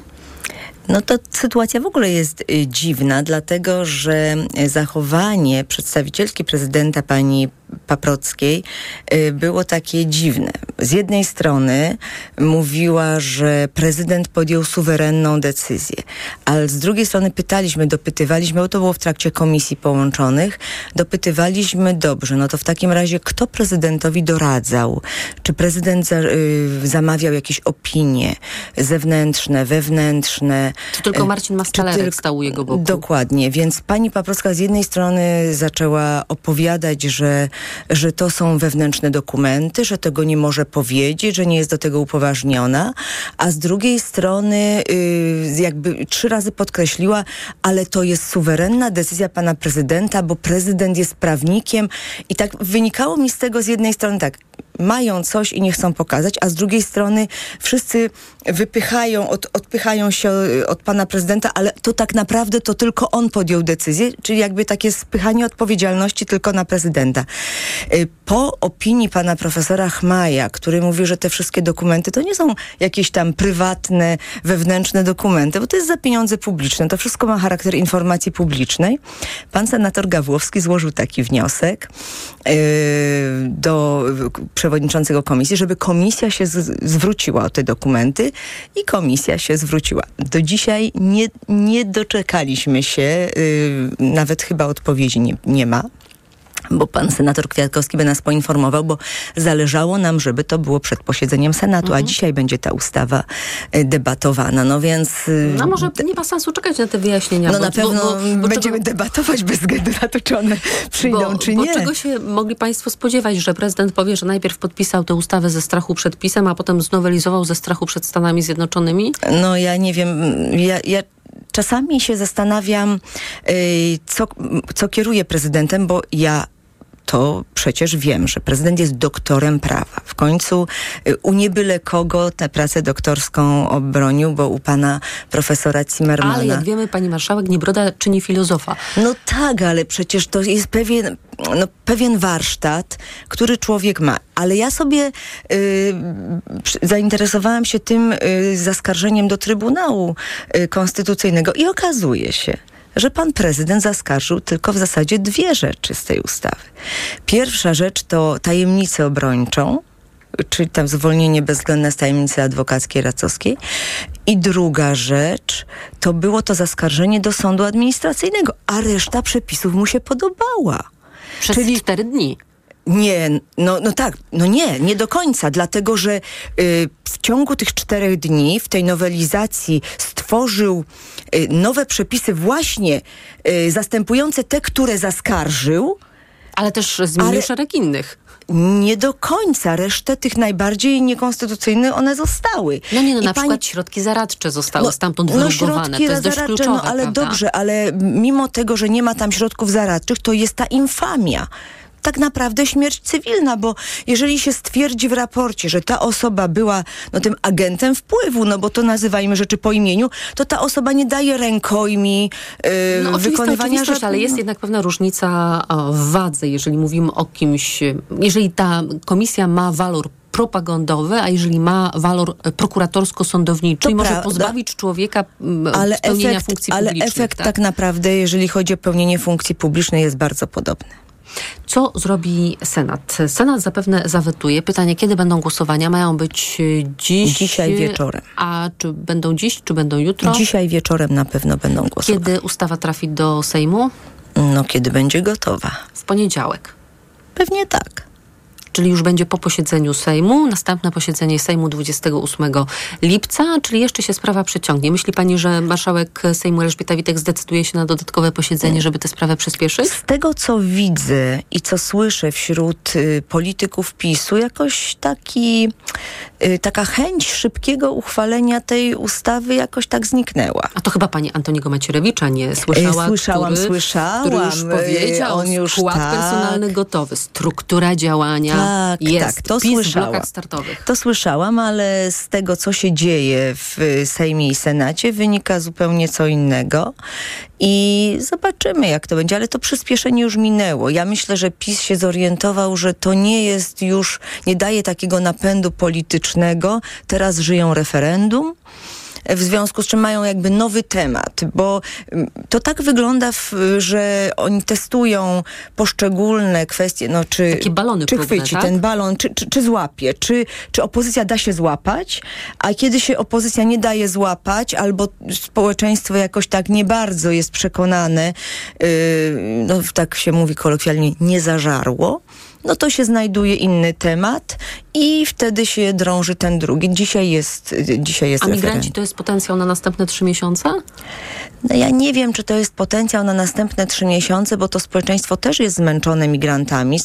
Speaker 23: No to sytuacja w ogóle jest y, dziwna, dlatego że zachowanie przedstawicielki prezydenta pani Paprockiej y, było takie dziwne. Z jednej strony mówiła, że prezydent podjął suwerenną decyzję, ale z drugiej strony pytaliśmy, dopytywaliśmy, bo to było w trakcie komisji połączonych, dopytywaliśmy, dobrze, no to w takim razie kto prezydentowi doradzał? Czy prezydent za, y, zamawiał jakieś opinie zewnętrzne, wewnętrzne?
Speaker 11: Czy tylko Marcin Mastalerek tylko, stał u jego boku?
Speaker 23: Dokładnie, więc pani Paprocka z jednej strony zaczęła opowiadać, że że to są wewnętrzne dokumenty, że tego nie może powiedzieć, że nie jest do tego upoważniona, a z drugiej strony y, jakby trzy razy podkreśliła, ale to jest suwerenna decyzja pana prezydenta, bo prezydent jest prawnikiem i tak wynikało mi z tego z jednej strony tak, mają coś i nie chcą pokazać, a z drugiej strony wszyscy wypychają, od, odpychają się od pana prezydenta, ale to tak naprawdę to tylko on podjął decyzję, czyli jakby takie spychanie odpowiedzialności tylko na prezydenta. Y, po opinii pana profesora Chmaja, który mówi, że te wszystkie dokumenty to nie są jakieś tam prywatne, wewnętrzne dokumenty, bo to jest za pieniądze publiczne, to wszystko ma charakter informacji publicznej. Pan senator Gawłowski złożył taki wniosek yy, do przewodniczącego komisji, żeby komisja się zwróciła o te dokumenty i komisja się zwróciła. Do dzisiaj nie, nie doczekaliśmy się, yy, nawet chyba odpowiedzi nie, nie ma bo pan senator Kwiatkowski by nas poinformował, bo zależało nam, żeby to było przed posiedzeniem Senatu,
Speaker 11: Mhm.
Speaker 23: a dzisiaj będzie ta ustawa y, debatowana. No więc... y,
Speaker 11: No może nie ma sensu czekać na te wyjaśnienia.
Speaker 23: No
Speaker 11: bo-
Speaker 23: na pewno
Speaker 11: bo- bo- bo
Speaker 23: będziemy debatować bez względu na to, czy one przyjdą,
Speaker 11: bo,
Speaker 23: czy
Speaker 11: bo
Speaker 23: nie.
Speaker 11: czego się mogli Państwo spodziewać, że prezydent powie, że najpierw podpisał tę ustawę ze strachu przed pisem, a potem znowelizował ze strachu przed Stanami Zjednoczonymi?
Speaker 23: No ja nie wiem, ja, ja czasami się zastanawiam, y, co, co kieruje prezydentem, bo ja to przecież wiem, że prezydent jest doktorem prawa. W końcu y, u nie byle kogo tę pracę doktorską obronił, bo u pana profesora Zimmermana...
Speaker 11: Ale jak wiemy, pani marszałek, nie broda czyni filozofa.
Speaker 23: No tak, ale przecież to jest pewien, no, pewien warsztat, który człowiek ma. Ale ja sobie y, zainteresowałam się tym y, zaskarżeniem do Trybunału y, Konstytucyjnego i okazuje się, że pan prezydent zaskarżył tylko w zasadzie dwie rzeczy z tej ustawy. Pierwsza rzecz to tajemnicę obrończą, czyli tam zwolnienie bezwzględne z tajemnicy adwokackiej racowskiej. I druga rzecz to było to zaskarżenie do sądu administracyjnego, a reszta przepisów mu się podobała.
Speaker 11: Przez cztery dni.
Speaker 23: Nie, no, no tak, no nie, nie do końca, dlatego że y, w ciągu tych czterech dni w tej nowelizacji stworzył y, nowe przepisy właśnie y, zastępujące te, które zaskarżył.
Speaker 11: Ale też zmienił
Speaker 23: Ale-
Speaker 11: szereg innych.
Speaker 23: Nie do końca. Resztę tych najbardziej niekonstytucyjnych one zostały.
Speaker 11: No nie, no
Speaker 23: I
Speaker 11: na
Speaker 23: pani-
Speaker 11: przykład środki zaradcze zostały stamtąd
Speaker 23: no
Speaker 11: wyrugowane.
Speaker 23: środki
Speaker 11: To jest dość
Speaker 23: zaradcze,
Speaker 11: kluczowe,
Speaker 23: no ale
Speaker 11: prawda?
Speaker 23: dobrze, ale mimo tego, że nie ma tam środków zaradczych, to jest ta infamia. Tak naprawdę śmierć cywilna, bo jeżeli się stwierdzi w raporcie, że ta osoba była no, tym agentem wpływu, no bo to nazywajmy rzeczy po imieniu, to ta osoba nie daje rękojmi yy,
Speaker 11: No,
Speaker 23: wykonywania żadnych-
Speaker 11: ale jest jednak pewna różnica o, w wadze, jeżeli mówimy o kimś, jeżeli ta komisja ma walor propagandowy, a jeżeli ma walor e, prokuratorsko-sądowniczy może
Speaker 23: prawda.
Speaker 11: pozbawić człowieka
Speaker 23: ale
Speaker 11: pełnienia
Speaker 23: efekt,
Speaker 11: funkcji
Speaker 23: ale
Speaker 11: publicznych.
Speaker 23: efekt
Speaker 11: tak?
Speaker 23: tak naprawdę, jeżeli chodzi o pełnienie funkcji publicznej, jest bardzo podobny.
Speaker 11: Co zrobi Senat? Senat zapewne zawetuje. Pytanie, kiedy będą głosowania? Mają być e, dziś?
Speaker 23: Dzisiaj wieczorem.
Speaker 11: A czy będą dziś, czy będą jutro?
Speaker 23: Dzisiaj wieczorem na pewno będą głosować.
Speaker 11: Kiedy ustawa trafi do Sejmu?
Speaker 23: No, kiedy będzie gotowa.
Speaker 11: W poniedziałek.
Speaker 23: Pewnie tak.
Speaker 11: Czyli już będzie po posiedzeniu Sejmu, następne posiedzenie Sejmu 28 lipca, czyli jeszcze się sprawa przeciągnie. Myśli pani, że marszałek Sejmu Elżbieta Witek zdecyduje się na dodatkowe posiedzenie, żeby tę sprawę przyspieszyć?
Speaker 23: Z tego, co widzę i co słyszę wśród y, polityków PiSu, jakoś taki, y, taka chęć szybkiego uchwalenia tej ustawy jakoś tak zniknęła.
Speaker 11: A to chyba pani Antoniego Macierewicza nie słyszała,
Speaker 23: E, słyszałam,
Speaker 11: który,
Speaker 23: słyszałam.
Speaker 11: który już
Speaker 23: E,
Speaker 11: powiedział,
Speaker 23: on już
Speaker 11: skład
Speaker 23: tak.
Speaker 11: personalny gotowy, struktura działania
Speaker 23: Tak,
Speaker 11: jest,
Speaker 23: tak, to
Speaker 11: PiS
Speaker 23: słyszałam. To słyszałam, ale z tego, co się dzieje w Sejmie i Senacie, wynika zupełnie co innego. I zobaczymy, jak to będzie, ale to przyspieszenie już minęło. Ja myślę, że PiS się zorientował, że to nie jest już, nie daje takiego napędu politycznego. Teraz żyją referendum. W związku z czym mają jakby nowy temat, bo mm, to tak wygląda, w, że oni testują poszczególne kwestie, no czy,
Speaker 11: Takie balony
Speaker 23: czy
Speaker 11: próbne,
Speaker 23: chwyci
Speaker 11: tak?
Speaker 23: ten balon, czy, czy, czy złapie, czy, czy opozycja da się złapać, a kiedy się opozycja nie daje złapać, albo społeczeństwo jakoś tak nie bardzo jest przekonane, yy, no tak się mówi kolokwialnie, nie zażarło, no to się znajduje inny temat i wtedy się drąży ten drugi. Dzisiaj jest, dzisiaj jest
Speaker 11: A migranci to jest potencjał na następne trzy miesiące?
Speaker 23: No ja nie wiem, czy to jest potencjał na następne trzy miesiące, bo to społeczeństwo też jest zmęczone migrantami.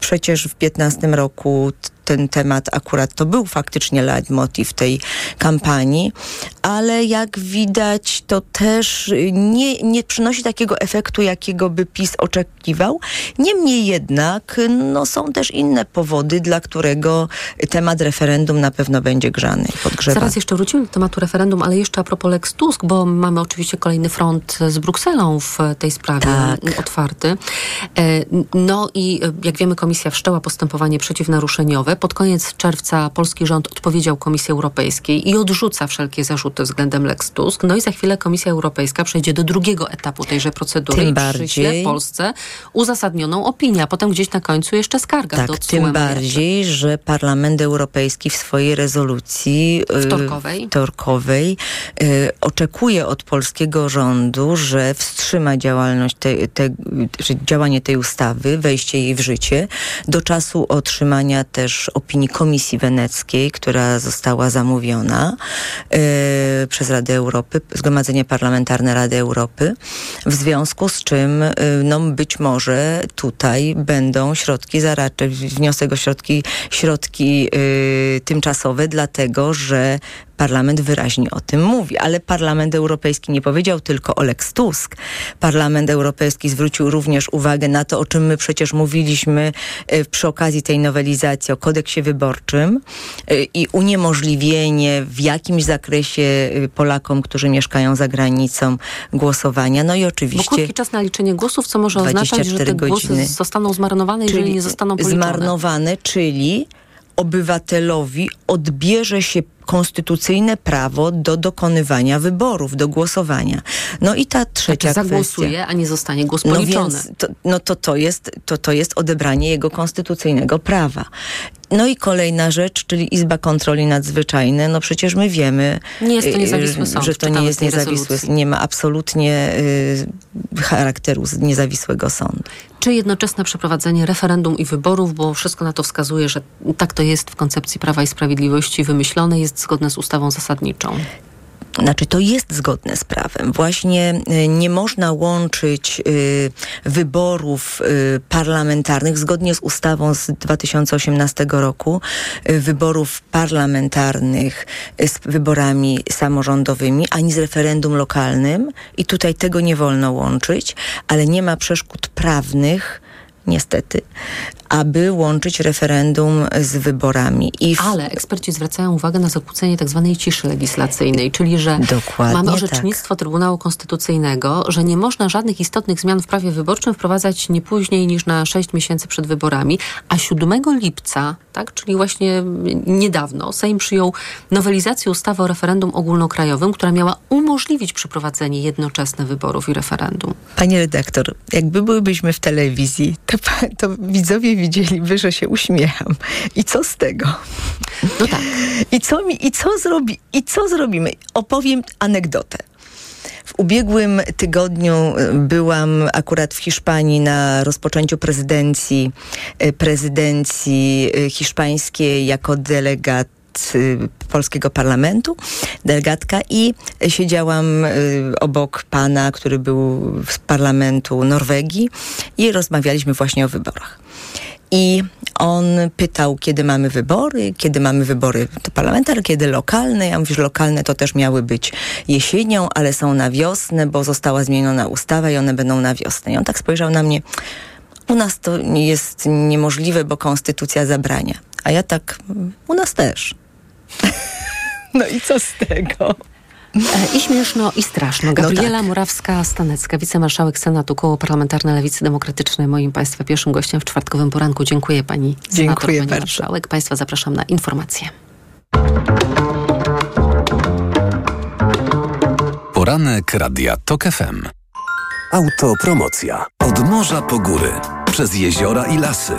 Speaker 23: Przecież w 15 roku ten temat akurat to był faktycznie leitmotiv tej kampanii, ale jak widać, to też nie, nie przynosi takiego efektu, jakiego by PiS oczekiwał. Niemniej jednak, no, są też inne powody, dla którego temat referendum na pewno będzie grzany i podgrzewany.
Speaker 11: Zaraz jeszcze wrócimy do tematu referendum, ale jeszcze a propos Lex Tusk, bo mamy oczywiście kolejny front z Brukselą w tej sprawie
Speaker 23: Tak.
Speaker 11: otwarty. E, No i e, jak wiemy, komisja wszczęła postępowanie przeciwnaruszeniowe. Pod koniec czerwca polski rząd odpowiedział Komisji Europejskiej i odrzuca wszelkie zarzuty względem Lex Tusk. No i za chwilę Komisja Europejska przejdzie do drugiego etapu tejże procedury
Speaker 23: Tym
Speaker 11: i
Speaker 23: bardziej-
Speaker 11: Polsce uzasadnioną opinię, a potem gdzieś na końcu jeszcze skarga do
Speaker 23: Tak,
Speaker 11: TSUE
Speaker 23: tym bardziej, że Parlament Europejski w swojej rezolucji y,
Speaker 11: Wtorkowej.
Speaker 23: wtorkowej y, oczekuje od polskiego rządu, że wstrzyma działalność te, te, działanie tej ustawy, wejście jej w życie do czasu otrzymania też opinii Komisji Weneckiej, która została zamówiona y, przez Radę Europy, Zgromadzenie Parlamentarne Rady Europy, w związku z czym y, no, być może tutaj będą środki zaradcze, wniosek o środki, środki y, tymczasowe, dlatego że Parlament wyraźnie o tym mówi, ale Parlament Europejski nie powiedział tylko o Lex Tusk. Parlament Europejski zwrócił również uwagę na to, o czym my przecież mówiliśmy y, przy okazji tej nowelizacji o kodeksie wyborczym y, i uniemożliwienie w jakimś zakresie y, Polakom, którzy mieszkają za granicą głosowania. No i
Speaker 11: Bo
Speaker 23: oczywiście
Speaker 11: krótki czas na liczenie głosów, co może oznaczać, że
Speaker 23: 24
Speaker 11: te głosy
Speaker 23: godziny.
Speaker 11: zostaną zmarnowane, jeżeli
Speaker 23: Czyli
Speaker 11: nie zostaną policzone.
Speaker 23: Zmarnowane, czyli obywatelowi odbierze się konstytucyjne prawo do dokonywania wyborów, do głosowania. No i ta trzecia
Speaker 11: Znaczy
Speaker 23: kwestia.
Speaker 11: zagłosuje, a nie zostanie głos
Speaker 23: No
Speaker 11: policzony.
Speaker 23: więc to, no to, to, jest, to, to jest odebranie jego konstytucyjnego prawa. No i kolejna rzecz, czyli Izba Kontroli Nadzwyczajnej. No przecież my wiemy,
Speaker 11: Nie jest to
Speaker 23: y,
Speaker 11: niezawisły sąd,
Speaker 23: że to nie jest niezawisły,
Speaker 11: rezolucji.
Speaker 23: nie ma absolutnie y, charakteru niezawisłego sądu.
Speaker 11: Czy jednoczesne przeprowadzenie referendum i wyborów, bo wszystko na to wskazuje, że tak to jest w koncepcji Prawa i Sprawiedliwości wymyślone, jest zgodne z ustawą zasadniczą.
Speaker 23: Znaczy, to jest zgodne z prawem. Właśnie y, nie można łączyć y, wyborów y, parlamentarnych zgodnie z ustawą z 2018 roku, wyborów parlamentarnych z wyborami samorządowymi, ani z referendum lokalnym. I tutaj tego nie wolno łączyć, ale nie ma przeszkód prawnych, niestety, aby łączyć referendum z wyborami. I w...
Speaker 11: Ale eksperci zwracają uwagę na zakłócenie tak zwanej ciszy legislacyjnej, czyli że
Speaker 23: Dokładnie
Speaker 11: mamy
Speaker 23: tak.
Speaker 11: orzecznictwo Trybunału Konstytucyjnego, że nie można żadnych istotnych zmian w prawie wyborczym wprowadzać nie później niż na 6 miesięcy przed wyborami, a 7 lipca, tak, czyli właśnie niedawno, Sejm przyjął nowelizację ustawy o referendum ogólnokrajowym, która miała umożliwić przeprowadzenie jednoczesne wyborów i referendum.
Speaker 23: Panie redaktor, jakby byłybyśmy w telewizji, to, to widzowie widzieliby, że się uśmiecham. I co z tego?
Speaker 11: No tak.
Speaker 23: I co, mi, i co, zrobi, i co zrobimy? Opowiem anegdotę. W ubiegłym tygodniu y, byłam akurat w Hiszpanii na rozpoczęciu prezydencji, y, prezydencji y, hiszpańskiej jako delegat y, polskiego parlamentu, delegatka i siedziałam y, obok pana, który był z parlamentu Norwegii i rozmawialiśmy właśnie o wyborach. I on pytał, kiedy mamy wybory, kiedy mamy wybory parlamentarne, kiedy lokalne. Ja mówię, że lokalne to też miały być jesienią, ale są na wiosnę, bo została zmieniona ustawa i one będą na wiosnę. I on tak spojrzał na mnie, u nas to jest niemożliwe, bo konstytucja zabrania. A ja tak, u nas też. No i co z tego?
Speaker 11: I śmieszno, i straszno. Gabriela
Speaker 23: tak.
Speaker 11: Murawska-Stanecka, wicemarszałek Senatu, Koło Parlamentarne Lewicy Demokratycznej, moim Państwa pierwszym gościem w czwartkowym poranku. Dziękuję Pani senator,
Speaker 23: Dziękuję
Speaker 11: Pani
Speaker 23: bardzo.
Speaker 11: marszałek. Państwa zapraszam na informacje.
Speaker 20: Poranek Radia TOK FM. Autopromocja.
Speaker 12: Od morza po góry, przez jeziora i lasy.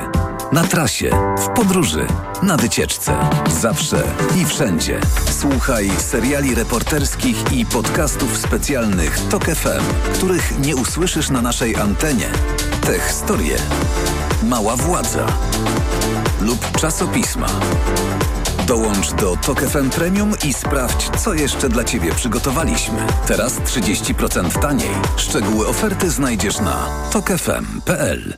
Speaker 12: Na trasie, w podróży, na wycieczce. Zawsze i wszędzie. Słuchaj seriali reporterskich i podcastów specjalnych TOK FM, których nie usłyszysz na naszej antenie. Te historie Mała Władza lub czasopisma. Dołącz do TOK FM Premium i sprawdź, co jeszcze dla Ciebie przygotowaliśmy. Teraz 30% taniej. Szczegóły oferty znajdziesz na tokefm.pl.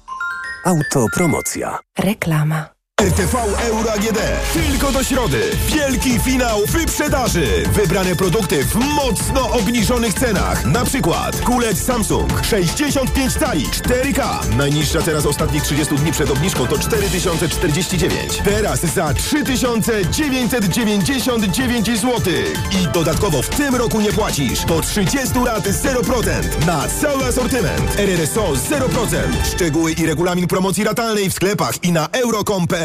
Speaker 24: Autopromocja.
Speaker 25: Reklama.
Speaker 16: RTV Euro AGD. Tylko do środy. Wielki finał wyprzedaży. Wybrane produkty w mocno obniżonych cenach. Na przykład kulec Samsung 65 cali 4K. Najniższa teraz ostatnich 30 dni przed obniżką to 4049. Teraz za 3999 zł. I dodatkowo w tym roku nie płacisz. Do 30 lat 0% na cały asortyment. RRSO 0%. Szczegóły i regulamin promocji ratalnej w sklepach i na euro.com.pl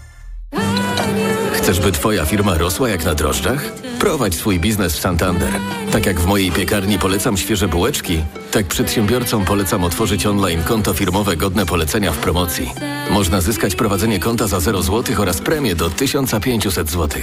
Speaker 26: Chcesz, by Twoja firma rosła jak na drożdżach? Prowadź swój biznes w Santander. Tak jak w mojej piekarni polecam świeże bułeczki, tak przedsiębiorcom polecam otworzyć online konto firmowe godne polecenia w promocji. Można zyskać prowadzenie konta za 0 zł oraz premię do 1500 zł.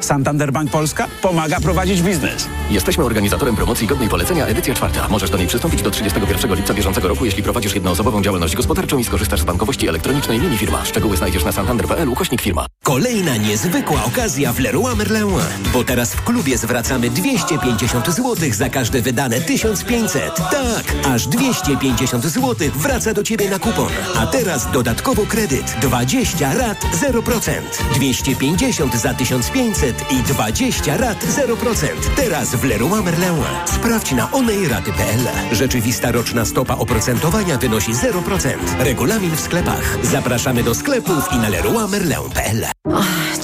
Speaker 27: Santander Bank Polska pomaga prowadzić biznes.
Speaker 26: Jesteśmy organizatorem promocji godnej polecenia edycja czwarta. Możesz do niej przystąpić do 31 lipca bieżącego roku, jeśli prowadzisz jednoosobową działalność gospodarczą i skorzystasz z bankowości elektronicznej linii firma. Szczegóły znajdziesz na santander.pl ukośnik firma.
Speaker 28: Kolejna niezwykła okazja w Leroy Merlin. Bo teraz w klubie zwracamy 250 zł za każde wydane 1500. Tak, aż 250 zł wraca do Ciebie na kupon. A teraz dodatkowo kredyt 20 rat 0%. 250 za 1500 i 20 rat 0%. Teraz w Leroy Merlin. Sprawdź na onejraty.pl. Rzeczywista roczna stopa oprocentowania wynosi 0%. Regulamin w sklepach. Zapraszamy do sklepów i na leroymerlin.pl.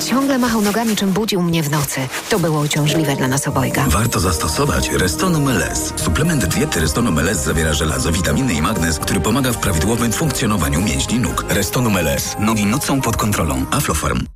Speaker 29: Ciągle machał nogami, czym budził mnie w nocy. To było uciążliwe dla nas obojga.
Speaker 30: Warto zastosować Restonum LS. Suplement diety Restonum LS zawiera żelazo, witaminy i magnez, który pomaga w prawidłowym funkcjonowaniu mięśni nóg. Restonum LS. Nogi nocą pod kontrolą. Aflofarm.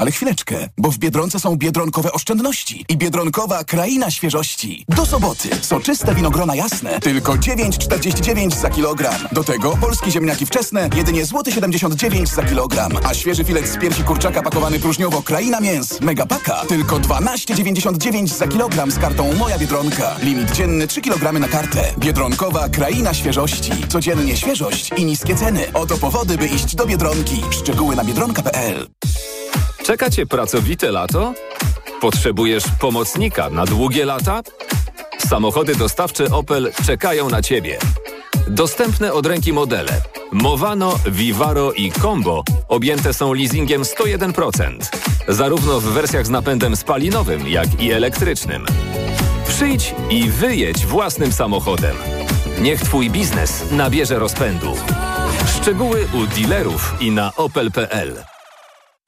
Speaker 31: Ale chwileczkę, bo w Biedronce są biedronkowe oszczędności i biedronkowa kraina świeżości. Do soboty soczyste winogrona jasne, tylko 9,49 za kilogram. Do tego polskie ziemniaki wczesne, jedynie złoty 79 za kilogram. A świeży filet z piersi kurczaka pakowany próżniowo kraina mięs, megapaka, tylko 12,99 za kilogram z kartą Moja Biedronka. Limit dzienny 3 kg na kartę. Biedronkowa kraina świeżości. Codziennie świeżość i niskie ceny. Oto powody, by iść do Biedronki. Szczegóły na biedronka.pl
Speaker 32: Czeka Cię pracowite lato? Potrzebujesz pomocnika na długie lata? Samochody dostawcze Opel czekają na Ciebie. Dostępne od ręki modele Movano, Vivaro i Combo objęte są leasingiem 101%, zarówno w wersjach z napędem spalinowym, jak i elektrycznym. Przyjdź i wyjedź własnym samochodem. Niech Twój biznes nabierze rozpędu. Szczegóły u dealerów i na opel.pl.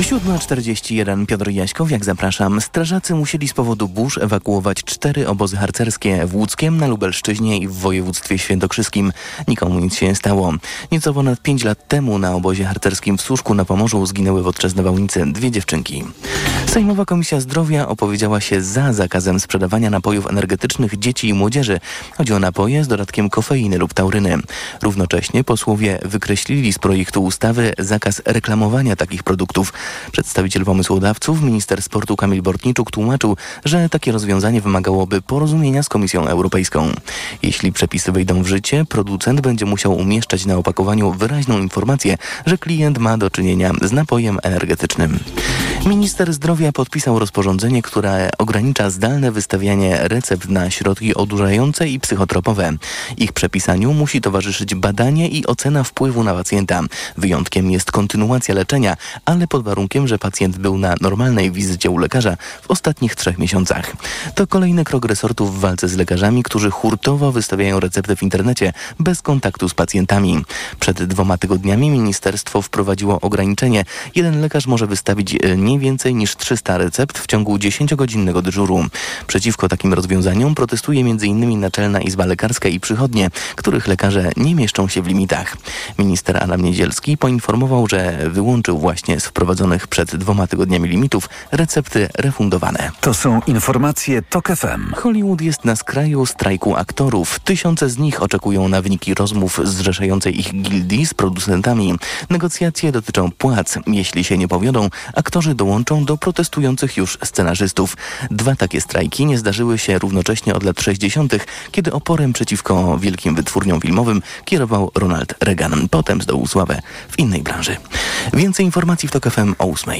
Speaker 3: 7.41 Piotr Jaśkowiak, zapraszam. Strażacy musieli z powodu burz ewakuować cztery obozy harcerskie w Łódzkiem, na Lubelszczyźnie i w województwie świętokrzyskim. Nikomu nic się nie stało. Nieco ponad pięć lat temu na obozie harcerskim w Służku na Pomorzu zginęły podczas nawałnicy dwie dziewczynki. Sejmowa Komisja Zdrowia opowiedziała się za zakazem sprzedawania napojów energetycznych dzieci i młodzieży. Chodzi o napoje z dodatkiem kofeiny lub tauryny. Równocześnie posłowie wykreślili z projektu ustawy zakaz reklamowania takich produktów. Przedstawiciel pomysłodawców, minister sportu Kamil Bortniczuk tłumaczył, że takie rozwiązanie wymagałoby porozumienia z Komisją Europejską. Jeśli przepisy wejdą w życie, producent będzie musiał umieszczać na opakowaniu wyraźną informację, że klient ma do czynienia z napojem energetycznym. Minister zdrowia podpisał rozporządzenie, które ogranicza zdalne wystawianie recept na środki odurzające i psychotropowe. Ich przepisaniu musi towarzyszyć badanie i ocena wpływu na pacjenta. Wyjątkiem jest kontynuacja leczenia, ale pod warunkiem, że pacjent był na normalnej wizycie u lekarza w ostatnich trzech miesiącach. To kolejny krok resortu w walce z lekarzami, którzy hurtowo wystawiają recepty w internecie bez kontaktu z pacjentami. Przed dwoma tygodniami ministerstwo wprowadziło ograniczenie. Jeden lekarz może wystawić e, nie więcej niż 300 recept w ciągu 10-godzinnego dyżuru. Przeciwko takim rozwiązaniom protestuje m.in. Naczelna Izba Lekarska i przychodnie, których lekarze nie mieszczą się w limitach. Minister Adam Niedzielski poinformował, że wyłączył właśnie z przed dwoma tygodniami limitów recepty refundowane.
Speaker 20: To są informacje TOK FM.
Speaker 3: Hollywood jest na skraju strajku aktorów. Tysiące z nich oczekują na wyniki rozmów zrzeszającej ich gildii z producentami. Negocjacje dotyczą płac. Jeśli się nie powiodą, aktorzy dołączą do protestujących już scenarzystów. Dwa takie strajki nie zdarzyły się równocześnie od lat 60., kiedy oporem przeciwko wielkim wytwórniom filmowym kierował Ronald Reagan. Potem zdobył sławę w innej branży. Więcej informacji w TOK FM o 8.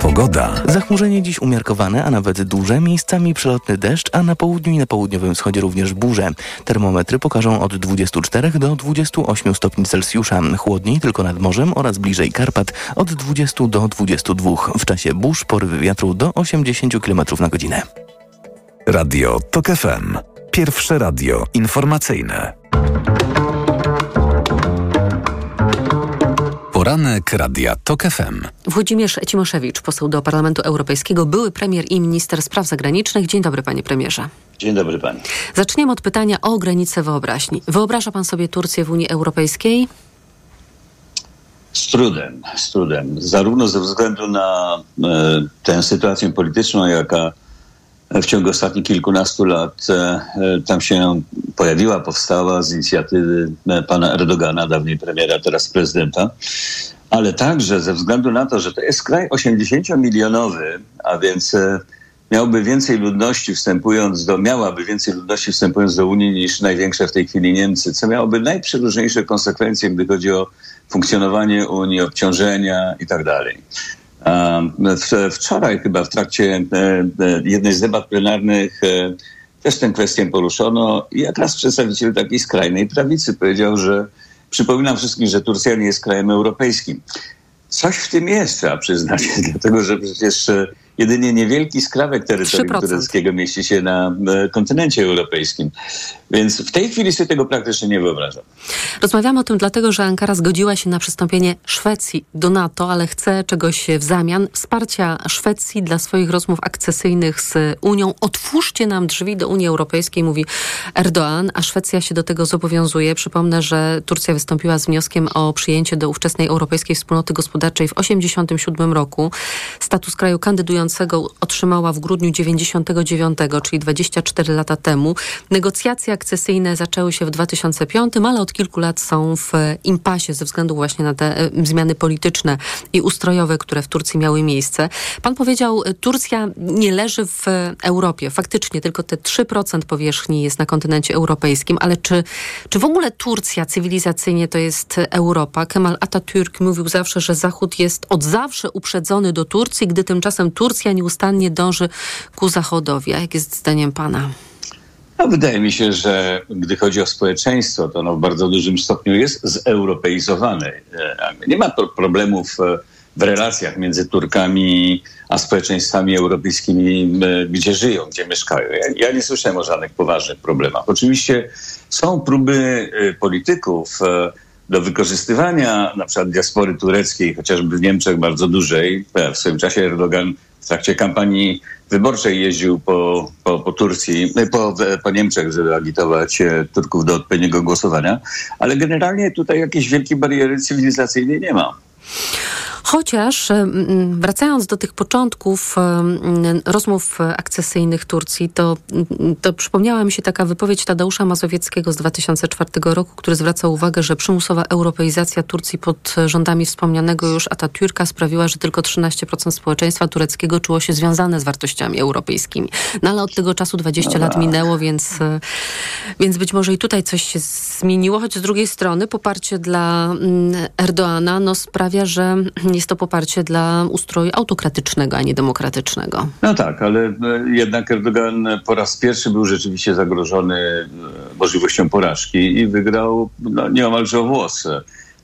Speaker 20: Pogoda.
Speaker 3: Zachmurzenie dziś umiarkowane, a nawet duże, miejscami przelotny deszcz, a na południu i na południowym wschodzie również burze. Termometry pokażą od 24 do 28 stopni Celsjusza. Chłodniej tylko nad morzem oraz bliżej Karpat od 20 do 22. W czasie burz porywy wiatru do 80 km na godzinę.
Speaker 20: Radio TOK FM. Pierwsze radio informacyjne. Poranek Radia TOK FM.
Speaker 11: Włodzimierz Cimoszewicz, poseł do Parlamentu Europejskiego, były premier i minister spraw zagranicznych. Dzień dobry, panie premierze.
Speaker 33: Dzień dobry pani.
Speaker 11: Zaczniemy od pytania o granicę wyobraźni. Wyobraża pan sobie Turcję w Unii Europejskiej?
Speaker 33: Z trudem, z trudem. Zarówno ze względu na e, tę sytuację polityczną, jaka w ciągu ostatnich kilkunastu lat e, tam się pojawiła, powstała z inicjatywy e, pana Erdogana, dawniej premiera, teraz prezydenta, ale także ze względu na to, że to jest kraj 80-milionowy, a więc e, miałby więcej ludności wstępując do, miałaby więcej ludności wstępując do Unii niż największe w tej chwili Niemcy, co miałoby najprzeróżniejsze konsekwencje, gdy chodzi o funkcjonowanie Unii, obciążenia i tak. Wczoraj chyba w trakcie e, e, jednej z debat plenarnych e, też tę kwestię poruszono i jak raz przedstawiciel takiej skrajnej prawicy powiedział, że przypominam wszystkim, że Turcja nie jest krajem europejskim. Coś w tym jest, trzeba przyznać, dlatego że przecież jedynie niewielki skrawek terytorium 3%. tureckiego mieści się na kontynencie europejskim. Więc w tej chwili sobie tego praktycznie nie wyobrażam.
Speaker 11: Rozmawiamy o tym dlatego, że Ankara zgodziła się na przystąpienie Szwecji do NATO, ale chce czegoś w zamian. Wsparcia Szwecji dla swoich rozmów akcesyjnych z Unią. Otwórzcie nam drzwi do Unii Europejskiej, mówi Erdoğan, a Szwecja się do tego zobowiązuje. Przypomnę, że Turcja wystąpiła z wnioskiem o przyjęcie do ówczesnej Europejskiej Wspólnoty Gospodarczej w 1987 roku. Status kraju kandydującego otrzymała w grudniu 99, czyli 24 lata temu. Negocjacje akcesyjne zaczęły się w 2005, ale od kilku lat są w impasie ze względu właśnie na te e, zmiany polityczne i ustrojowe, które w Turcji miały miejsce. Pan powiedział, e, Turcja nie leży w Europie. Faktycznie tylko te 3% powierzchni jest na kontynencie europejskim, ale czy, czy w ogóle Turcja cywilizacyjnie to jest Europa? Kemal Atatürk mówił zawsze, że Zachód jest od zawsze uprzedzony do Turcji, gdy tymczasem Turcja nieustannie dąży ku Zachodowi. A jak jest zdaniem pana?
Speaker 33: No, wydaje mi się, że gdy chodzi o społeczeństwo, to ono w bardzo dużym stopniu jest zeuropeizowane. Nie ma problemów e, w relacjach między Turkami a społeczeństwami europejskimi, gdzie żyją, gdzie mieszkają. Ja, nie słyszałem o żadnych poważnych problemach. Oczywiście są próby e, polityków e, do wykorzystywania na przykład diaspory tureckiej, chociażby w Niemczech bardzo dużej. W swoim czasie Erdogan w trakcie kampanii wyborczej jeździł po, po, po Turcji, po, po Niemczech, żeby agitować e, Turków do odpowiedniego głosowania, ale generalnie tutaj jakiejś wielkiej bariery cywilizacyjnej nie ma.
Speaker 11: Chociaż wracając do tych początków rozmów akcesyjnych Turcji, to, to przypomniała mi się taka wypowiedź Tadeusza Mazowieckiego z 2004 roku, który zwraca uwagę, że przymusowa europeizacja Turcji pod rządami wspomnianego już Atatürka sprawiła, że tylko 13% społeczeństwa tureckiego czuło się związane z wartościami europejskimi. No ale od tego czasu 20 no lat tak. minęło, więc, więc być może i tutaj coś się zmieniło, choć z drugiej strony poparcie dla Erdoana no, sprawia, że jest to poparcie dla ustroju autokratycznego, a nie demokratycznego.
Speaker 33: No tak, ale e, jednak Erdogan po raz pierwszy był rzeczywiście zagrożony e, możliwością porażki i wygrał no, nieomalże o włos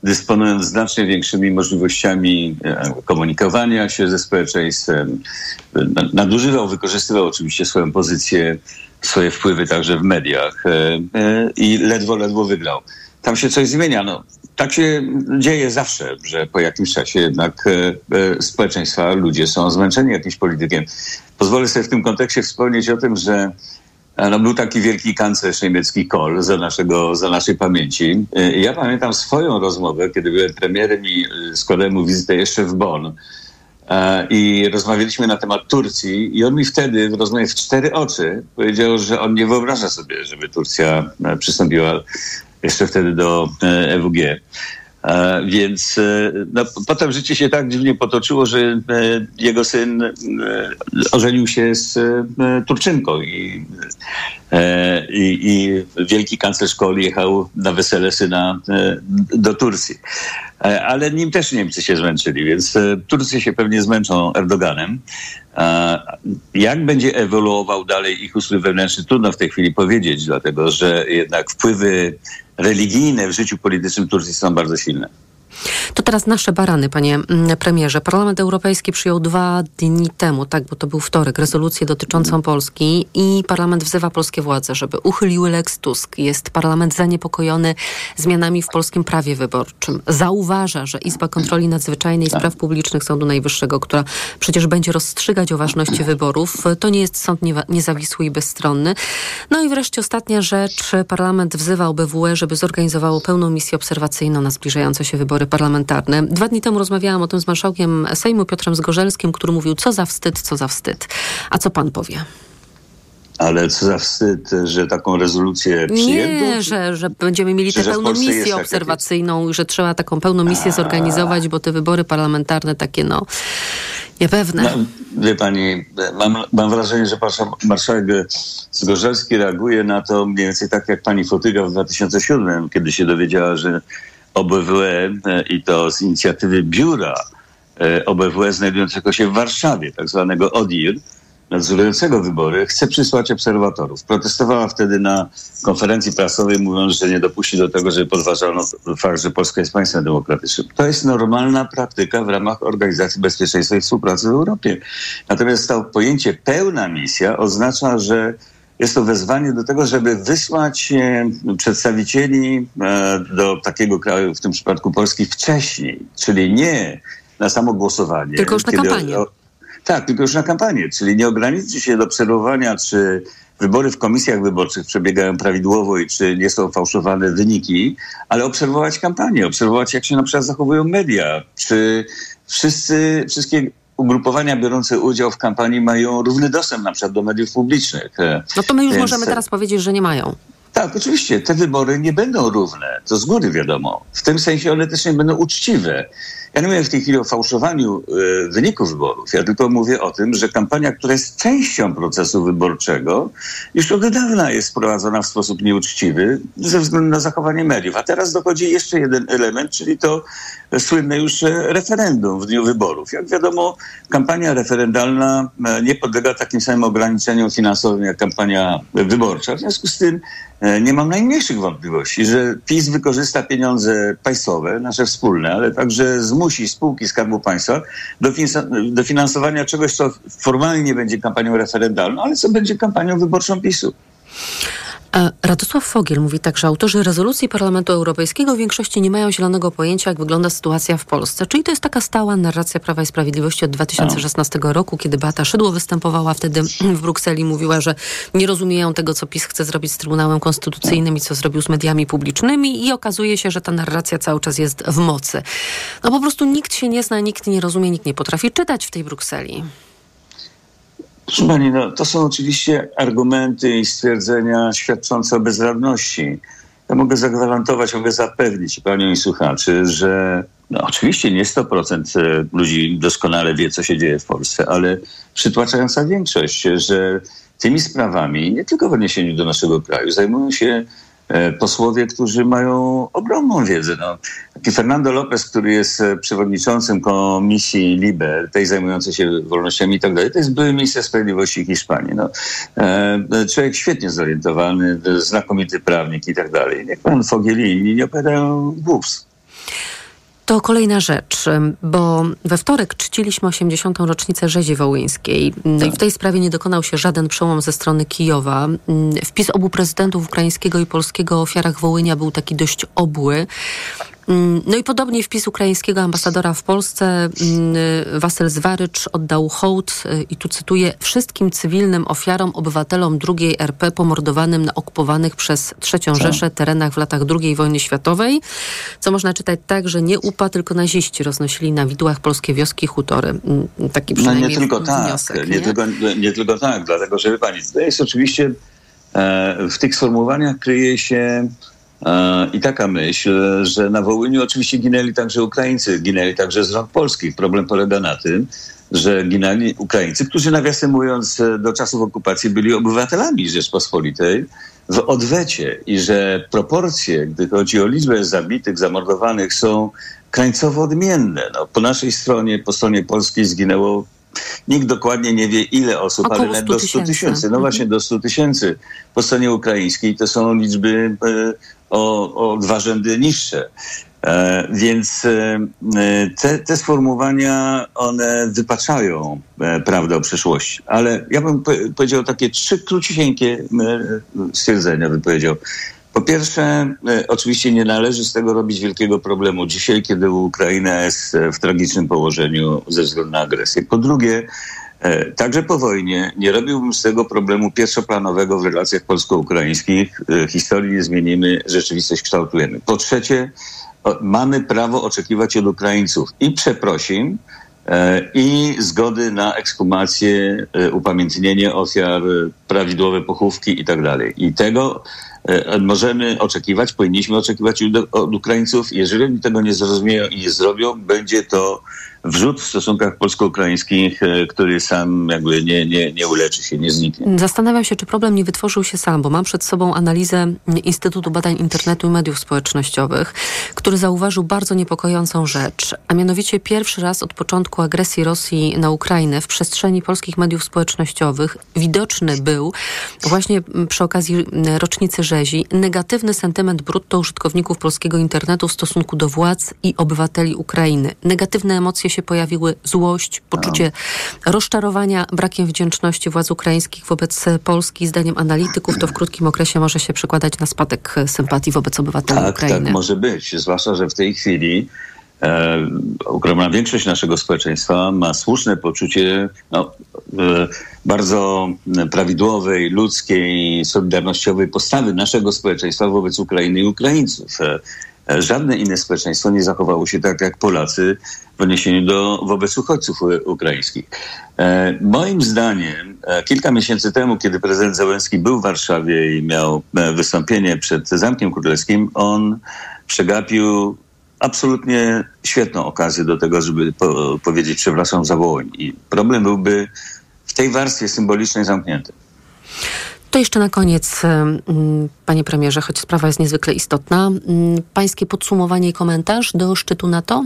Speaker 33: dysponując znacznie większymi możliwościami e, komunikowania się ze społeczeństwem. Nadużywał, wykorzystywał oczywiście swoją pozycję, swoje wpływy także w mediach i ledwo, ledwo wygrał. Tam się coś zmienia. No, tak się dzieje zawsze, że po jakimś czasie jednak e, e, społeczeństwa, ludzie są zmęczeni jakimś politykiem. Pozwolę sobie w tym kontekście wspomnieć o tym, że e, no, był taki wielki kanclerz niemiecki Kohl za, naszego, za naszej pamięci. Ja pamiętam swoją rozmowę, kiedy byłem premierem i składałem mu wizytę jeszcze w Bonn. I rozmawialiśmy na temat Turcji i on mi wtedy w rozmowie w cztery oczy powiedział, że on nie wyobraża sobie, żeby Turcja przystąpiła jeszcze wtedy do EWG. E, więc e, no, potem życie się tak dziwnie potoczyło, że e, jego syn ożenił się z Turczynką i, i, i wielki kanclerz Kohl jechał na wesele syna do Turcji. Ale nim też Niemcy się zmęczyli, więc Turcy się pewnie zmęczą Erdoganem. Jak będzie ewoluował dalej ich ustrój wewnętrzny, trudno w tej chwili powiedzieć, dlatego że jednak wpływy religijne w życiu politycznym Turcji są bardzo silne.
Speaker 11: To teraz nasze barany, panie mm, premierze. Parlament Europejski przyjął dwa dni temu, tak, bo to był wtorek, rezolucję dotyczącą Polski i parlament wzywa polskie władze, żeby uchyliły Lex Tusk. Jest parlament zaniepokojony zmianami w polskim prawie wyborczym. Zauważa, że Izba Kontroli Nadzwyczajnej i Spraw Publicznych Sądu Najwyższego, która przecież będzie rozstrzygać o ważności wyborów, to nie jest sąd niezawisły i bezstronny. No i wreszcie ostatnia rzecz. Parlament wzywa OBWE, żeby zorganizowało pełną misję obserwacyjną na zbliżające się wybory parlamentarne. Dwa dni temu rozmawiałam o tym z marszałkiem Sejmu Piotrem Zgorzelskim, który mówił, co za wstyd, co za wstyd. A co pan powie?
Speaker 33: Ale co za wstyd, że taką rezolucję przyjęto?
Speaker 11: Nie, że, że będziemy mieli tę pełną misję obserwacyjną i że trzeba taką pełną misję zorganizować, bo te wybory parlamentarne takie no niepewne.
Speaker 33: No, wie pani, mam, mam wrażenie, że marszałek Zgorzelski reaguje na to mniej więcej tak jak pani Fotyga w 2007, kiedy się dowiedziała, że OBWE e, i to z inicjatywy biura e, OBWE znajdującego się w Warszawie, tak zwanego ODIR, nadzorującego wybory, chce przysłać obserwatorów. Protestowała wtedy na konferencji prasowej, mówiąc, że nie dopuści do tego, żeby podważano fakt, że Polska jest państwem demokratycznym. To jest normalna praktyka w ramach Organizacji Bezpieczeństwa i Współpracy w Europie. Natomiast to pojęcie pełna misja oznacza, że jest to wezwanie do tego, żeby wysłać e, przedstawicieli e, do takiego kraju, w tym przypadku Polski, wcześniej, czyli nie na samo głosowanie.
Speaker 11: Tylko już na kampanię. O,
Speaker 33: tak, tylko już na kampanię, czyli nie ograniczy się do obserwowania, czy wybory w komisjach wyborczych przebiegają prawidłowo i czy nie są fałszowane wyniki, ale obserwować kampanię, obserwować jak się na przykład zachowują media, czy wszyscy, wszystkie ugrupowania biorące udział w kampanii mają równy dostęp na przykład do mediów publicznych.
Speaker 11: No to my już Więc... możemy teraz powiedzieć, że nie mają.
Speaker 33: Tak, oczywiście. Te wybory nie będą równe. To z góry wiadomo. W tym sensie one też nie będą uczciwe. Ja nie mówię w tej chwili o fałszowaniu y, wyników wyborów. Ja tylko mówię o tym, że kampania, która jest częścią procesu wyborczego, już od dawna jest prowadzona w sposób nieuczciwy ze względu na zachowanie mediów. A teraz dochodzi jeszcze jeden element, czyli to słynne już referendum w dniu wyborów. Jak wiadomo, kampania referendalna e, nie podlega takim samym ograniczeniom finansowym jak kampania wyborcza. W związku z tym e, nie mam najmniejszych wątpliwości, że PiS wykorzysta pieniądze państwowe, nasze wspólne, ale także zmusi spółki Skarbu Państwa do, finansowania czegoś, co formalnie nie będzie kampanią referendalną, ale co będzie kampanią wyborczą PiSu.
Speaker 11: Radosław Fogiel mówi tak, że autorzy rezolucji Parlamentu Europejskiego w większości nie mają zielonego pojęcia, jak wygląda sytuacja w Polsce. Czyli to jest taka stała narracja Prawa i Sprawiedliwości od 2016 roku, kiedy Beata Szydło występowała wtedy w Brukseli, mówiła, że nie rozumieją tego, co PiS chce zrobić z Trybunałem Konstytucyjnym i co zrobił z mediami publicznymi i okazuje się, że ta narracja cały czas jest w mocy. No po prostu nikt się nie zna, nikt nie rozumie, nikt nie potrafi czytać w tej Brukseli.
Speaker 33: Proszę Pani, no, to są oczywiście argumenty i stwierdzenia świadczące o bezradności. Ja mogę zagwarantować, mogę zapewnić Panią i słuchaczy, że no, oczywiście nie 100% e, ludzi doskonale wie, co się dzieje w Polsce, ale przytłaczająca większość, że tymi sprawami, nie tylko w odniesieniu do naszego kraju, zajmują się posłowie, którzy mają ogromną wiedzę. No, Fernando Lopez, który jest e, przewodniczącym komisji LIBE, tej zajmującej się wolnościami i tak dalej, to jest były minister sprawiedliwości Hiszpanii. No, e, człowiek świetnie zorientowany, znakomity prawnik i tak dalej. Niech pan Fogiel nie opowiadają głupstw.
Speaker 11: To kolejna rzecz, bo we wtorek czciliśmy 80. rocznicę rzezi wołyńskiej. No i w tej sprawie nie dokonał się żaden przełom ze strony Kijowa. Wpis obu prezydentów ukraińskiego i polskiego o ofiarach Wołynia był taki dość obły. Mm, no i podobnie wpis ukraińskiego ambasadora w Polsce, mm, Wasyl Zwarycz, oddał hołd, y, i tu cytuję, wszystkim cywilnym ofiarom, obywatelom II RP pomordowanym na okupowanych przez III Rzeszę terenach w latach II wojny światowej, co można czytać tak, że nie UPA, tylko naziści roznosili na widłach polskie wioski, hutory. Mm, taki przynajmniej
Speaker 33: no nie tylko tak,
Speaker 11: wniosek,
Speaker 33: nie,
Speaker 11: nie?
Speaker 33: Tylko, nie tylko tak, dlatego że pani, to jest oczywiście e, w tych sformułowaniach kryje się I taka myśl, że na Wołyniu oczywiście ginęli także Ukraińcy, ginęli także z rąk polskich. Problem polega na tym, że ginęli Ukraińcy, którzy nawiasem mówiąc do czasów okupacji byli obywatelami Rzeczpospolitej w odwecie i że proporcje, gdy chodzi o liczbę zabitych, zamordowanych są krańcowo odmienne. No, po naszej stronie, po stronie polskiej zginęło Nikt dokładnie nie wie, ile osób,
Speaker 11: Około
Speaker 33: ale do 100 tysięcy. No właśnie, do 100 tysięcy. Po stronie ukraińskiej to są liczby e, o, o dwa rzędy niższe. E, więc e, te, te sformułowania, one wypaczają e, prawdę o przeszłości. Ale ja bym po, powiedział takie trzy króciusieńkie e, stwierdzenia, bym powiedział. Po pierwsze, e, oczywiście nie należy z tego robić wielkiego problemu dzisiaj, kiedy Ukraina jest e, w tragicznym położeniu ze względu na agresję. Po drugie, e, także po wojnie nie robiłbym z tego problemu pierwszoplanowego w relacjach polsko-ukraińskich. E, Historii nie zmienimy, rzeczywistość kształtujemy. Po trzecie, mamy prawo oczekiwać od Ukraińców i przeprosin, e, i zgody na ekshumację, e, upamiętnienie ofiar, e, prawidłowe pochówki i tak dalej. I tego e, możemy oczekiwać, powinniśmy oczekiwać od Ukraińców. Jeżeli oni tego nie zrozumieją i nie zrobią, będzie to wrzut w stosunkach polsko-ukraińskich, e, który sam jakby nie, nie, nie uleczy się, nie zniknie.
Speaker 11: Zastanawiam się, czy problem nie wytworzył się sam, bo mam przed sobą analizę Instytutu Badań Internetu i Mediów Społecznościowych, który zauważył bardzo niepokojącą rzecz, a mianowicie pierwszy raz od początku agresji Rosji na Ukrainę w przestrzeni polskich mediów społecznościowych widoczny był właśnie przy okazji rocznicy rzezi negatywny sentyment brutto użytkowników polskiego internetu w stosunku do władz i obywateli Ukrainy. Negatywne emocje się pojawiły, złość, poczucie rozczarowania, brakiem wdzięczności władz ukraińskich wobec Polski. Zdaniem analityków to w krótkim okresie może się przekładać na spadek sympatii wobec obywateli
Speaker 33: Tak,
Speaker 11: Ukrainy.
Speaker 33: tak może być. Zwłaszcza, że w tej chwili e, ogromna większość naszego społeczeństwa ma słuszne poczucie no, e, bardzo prawidłowej, ludzkiej, solidarnościowej postawy naszego społeczeństwa wobec Ukrainy i Ukraińców. E, Żadne inne społeczeństwo nie zachowało się tak jak Polacy w odniesieniu do wobec uchodźców ukraińskich. E, moim zdaniem, e, kilka miesięcy temu, kiedy prezydent Zełenski był w Warszawie i miał e, wystąpienie przed Zamkiem Królewskim, on przegapił absolutnie świetną okazję do tego, żeby po, powiedzieć przepraszam za wołoń. I problem byłby w tej warstwie symbolicznej zamknięty.
Speaker 11: To jeszcze na koniec, mm, panie premierze, choć sprawa jest niezwykle istotna, mm, pańskie podsumowanie i komentarz do szczytu NATO?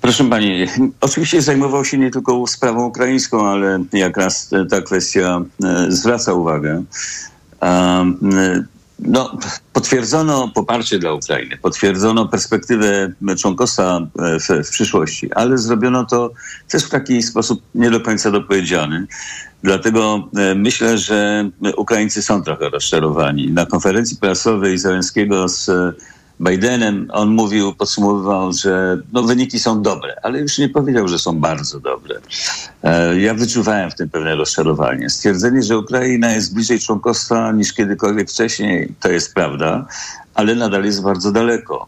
Speaker 33: Proszę pani, oczywiście zajmował się nie tylko sprawą ukraińską, ale jak raz ta kwestia e, zwraca uwagę. No, potwierdzono poparcie dla Ukrainy, potwierdzono perspektywę członkostwa e, w, w przyszłości, ale zrobiono to też w taki sposób nie do końca dopowiedziany. Dlatego e, myślę, że Ukraińcy są trochę rozczarowani. Na konferencji prasowej Załęskiego z Bidenem on mówił, podsumowywał, że no, wyniki są dobre, ale już nie powiedział, że są bardzo dobre. E, Ja wyczuwałem w tym pewne rozczarowanie. Stwierdzenie, że Ukraina jest bliżej członkostwa niż kiedykolwiek wcześniej, to jest prawda, ale nadal jest bardzo daleko.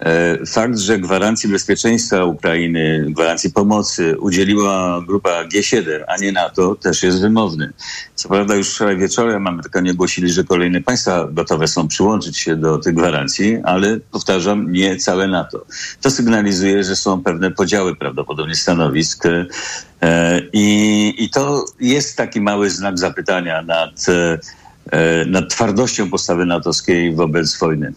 Speaker 33: E, Fakt, że gwarancji bezpieczeństwa Ukrainy, gwarancji pomocy udzieliła grupa G7, a nie NATO, też jest wymowny. Co prawda już wczoraj wieczorem Amerykanie ogłosili, że kolejne państwa gotowe są przyłączyć się do tych gwarancji, ale powtarzam, nie całe NATO. To sygnalizuje, że są pewne podziały prawdopodobnie stanowisk e, i, i to jest taki mały znak zapytania nad e, nad twardością postawy natowskiej wobec wojny.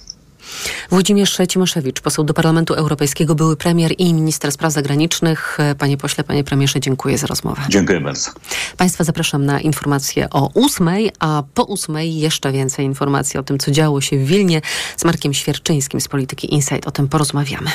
Speaker 11: Włodzimierz Cimoszewicz, poseł do Parlamentu Europejskiego, były premier i minister spraw zagranicznych. Panie pośle, panie premierze, dziękuję za rozmowę.
Speaker 33: Dziękuję bardzo.
Speaker 11: Państwa zapraszam na informacje o ósmej, a po ósmej jeszcze więcej informacji o tym, co działo się w Wilnie z Markiem Świerczyńskim z Polityki Insight. O tym porozmawiamy.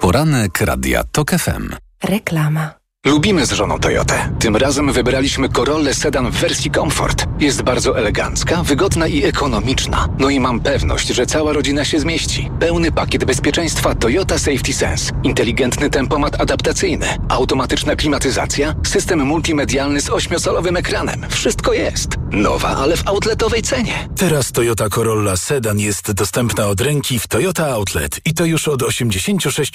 Speaker 20: Poranek Radia TOK FM.
Speaker 34: Reklama.
Speaker 20: Lubimy z żoną Toyotę. Tym razem wybraliśmy Corollę sedan w wersji Comfort. Jest bardzo elegancka, wygodna i ekonomiczna. No i mam pewność, że cała rodzina się zmieści. Pełny pakiet bezpieczeństwa Toyota Safety Sense, inteligentny tempomat adaptacyjny, automatyczna klimatyzacja, system multimedialny z ośmiosalowym ekranem. Wszystko jest. Nowa, ale w outletowej cenie.
Speaker 10: Teraz Toyota Corolla Sedan jest dostępna od ręki w Toyota Outlet i to już od 86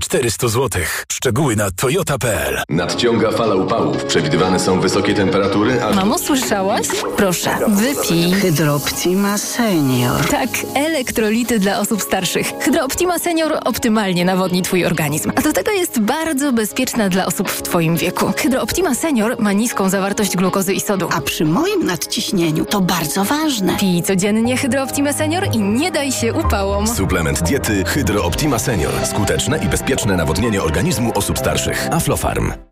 Speaker 10: 400 zł. Szczegóły na toyota.pl
Speaker 35: Nadciąga fala upałów. Przewidywane są wysokie temperatury, a...
Speaker 34: Mamo, słyszałaś? Proszę, wypij.
Speaker 36: Hydrooptima Senior.
Speaker 34: Tak, elektrolity dla osób starszych. Hydrooptima Senior optymalnie nawodni Twój organizm. A do tego jest bardzo bezpieczna dla osób w Twoim wieku. Hydrooptima Senior ma niską zawartość glukozy i sodu.
Speaker 36: A przy moim nadciśnieniu to bardzo ważne.
Speaker 34: Pij codziennie Hydrooptima Senior i nie daj się upałom.
Speaker 35: Suplement diety Hydro Optima Senior. Skuteczne i bezpieczne nawodnienie organizmu osób starszych. Aflofarm.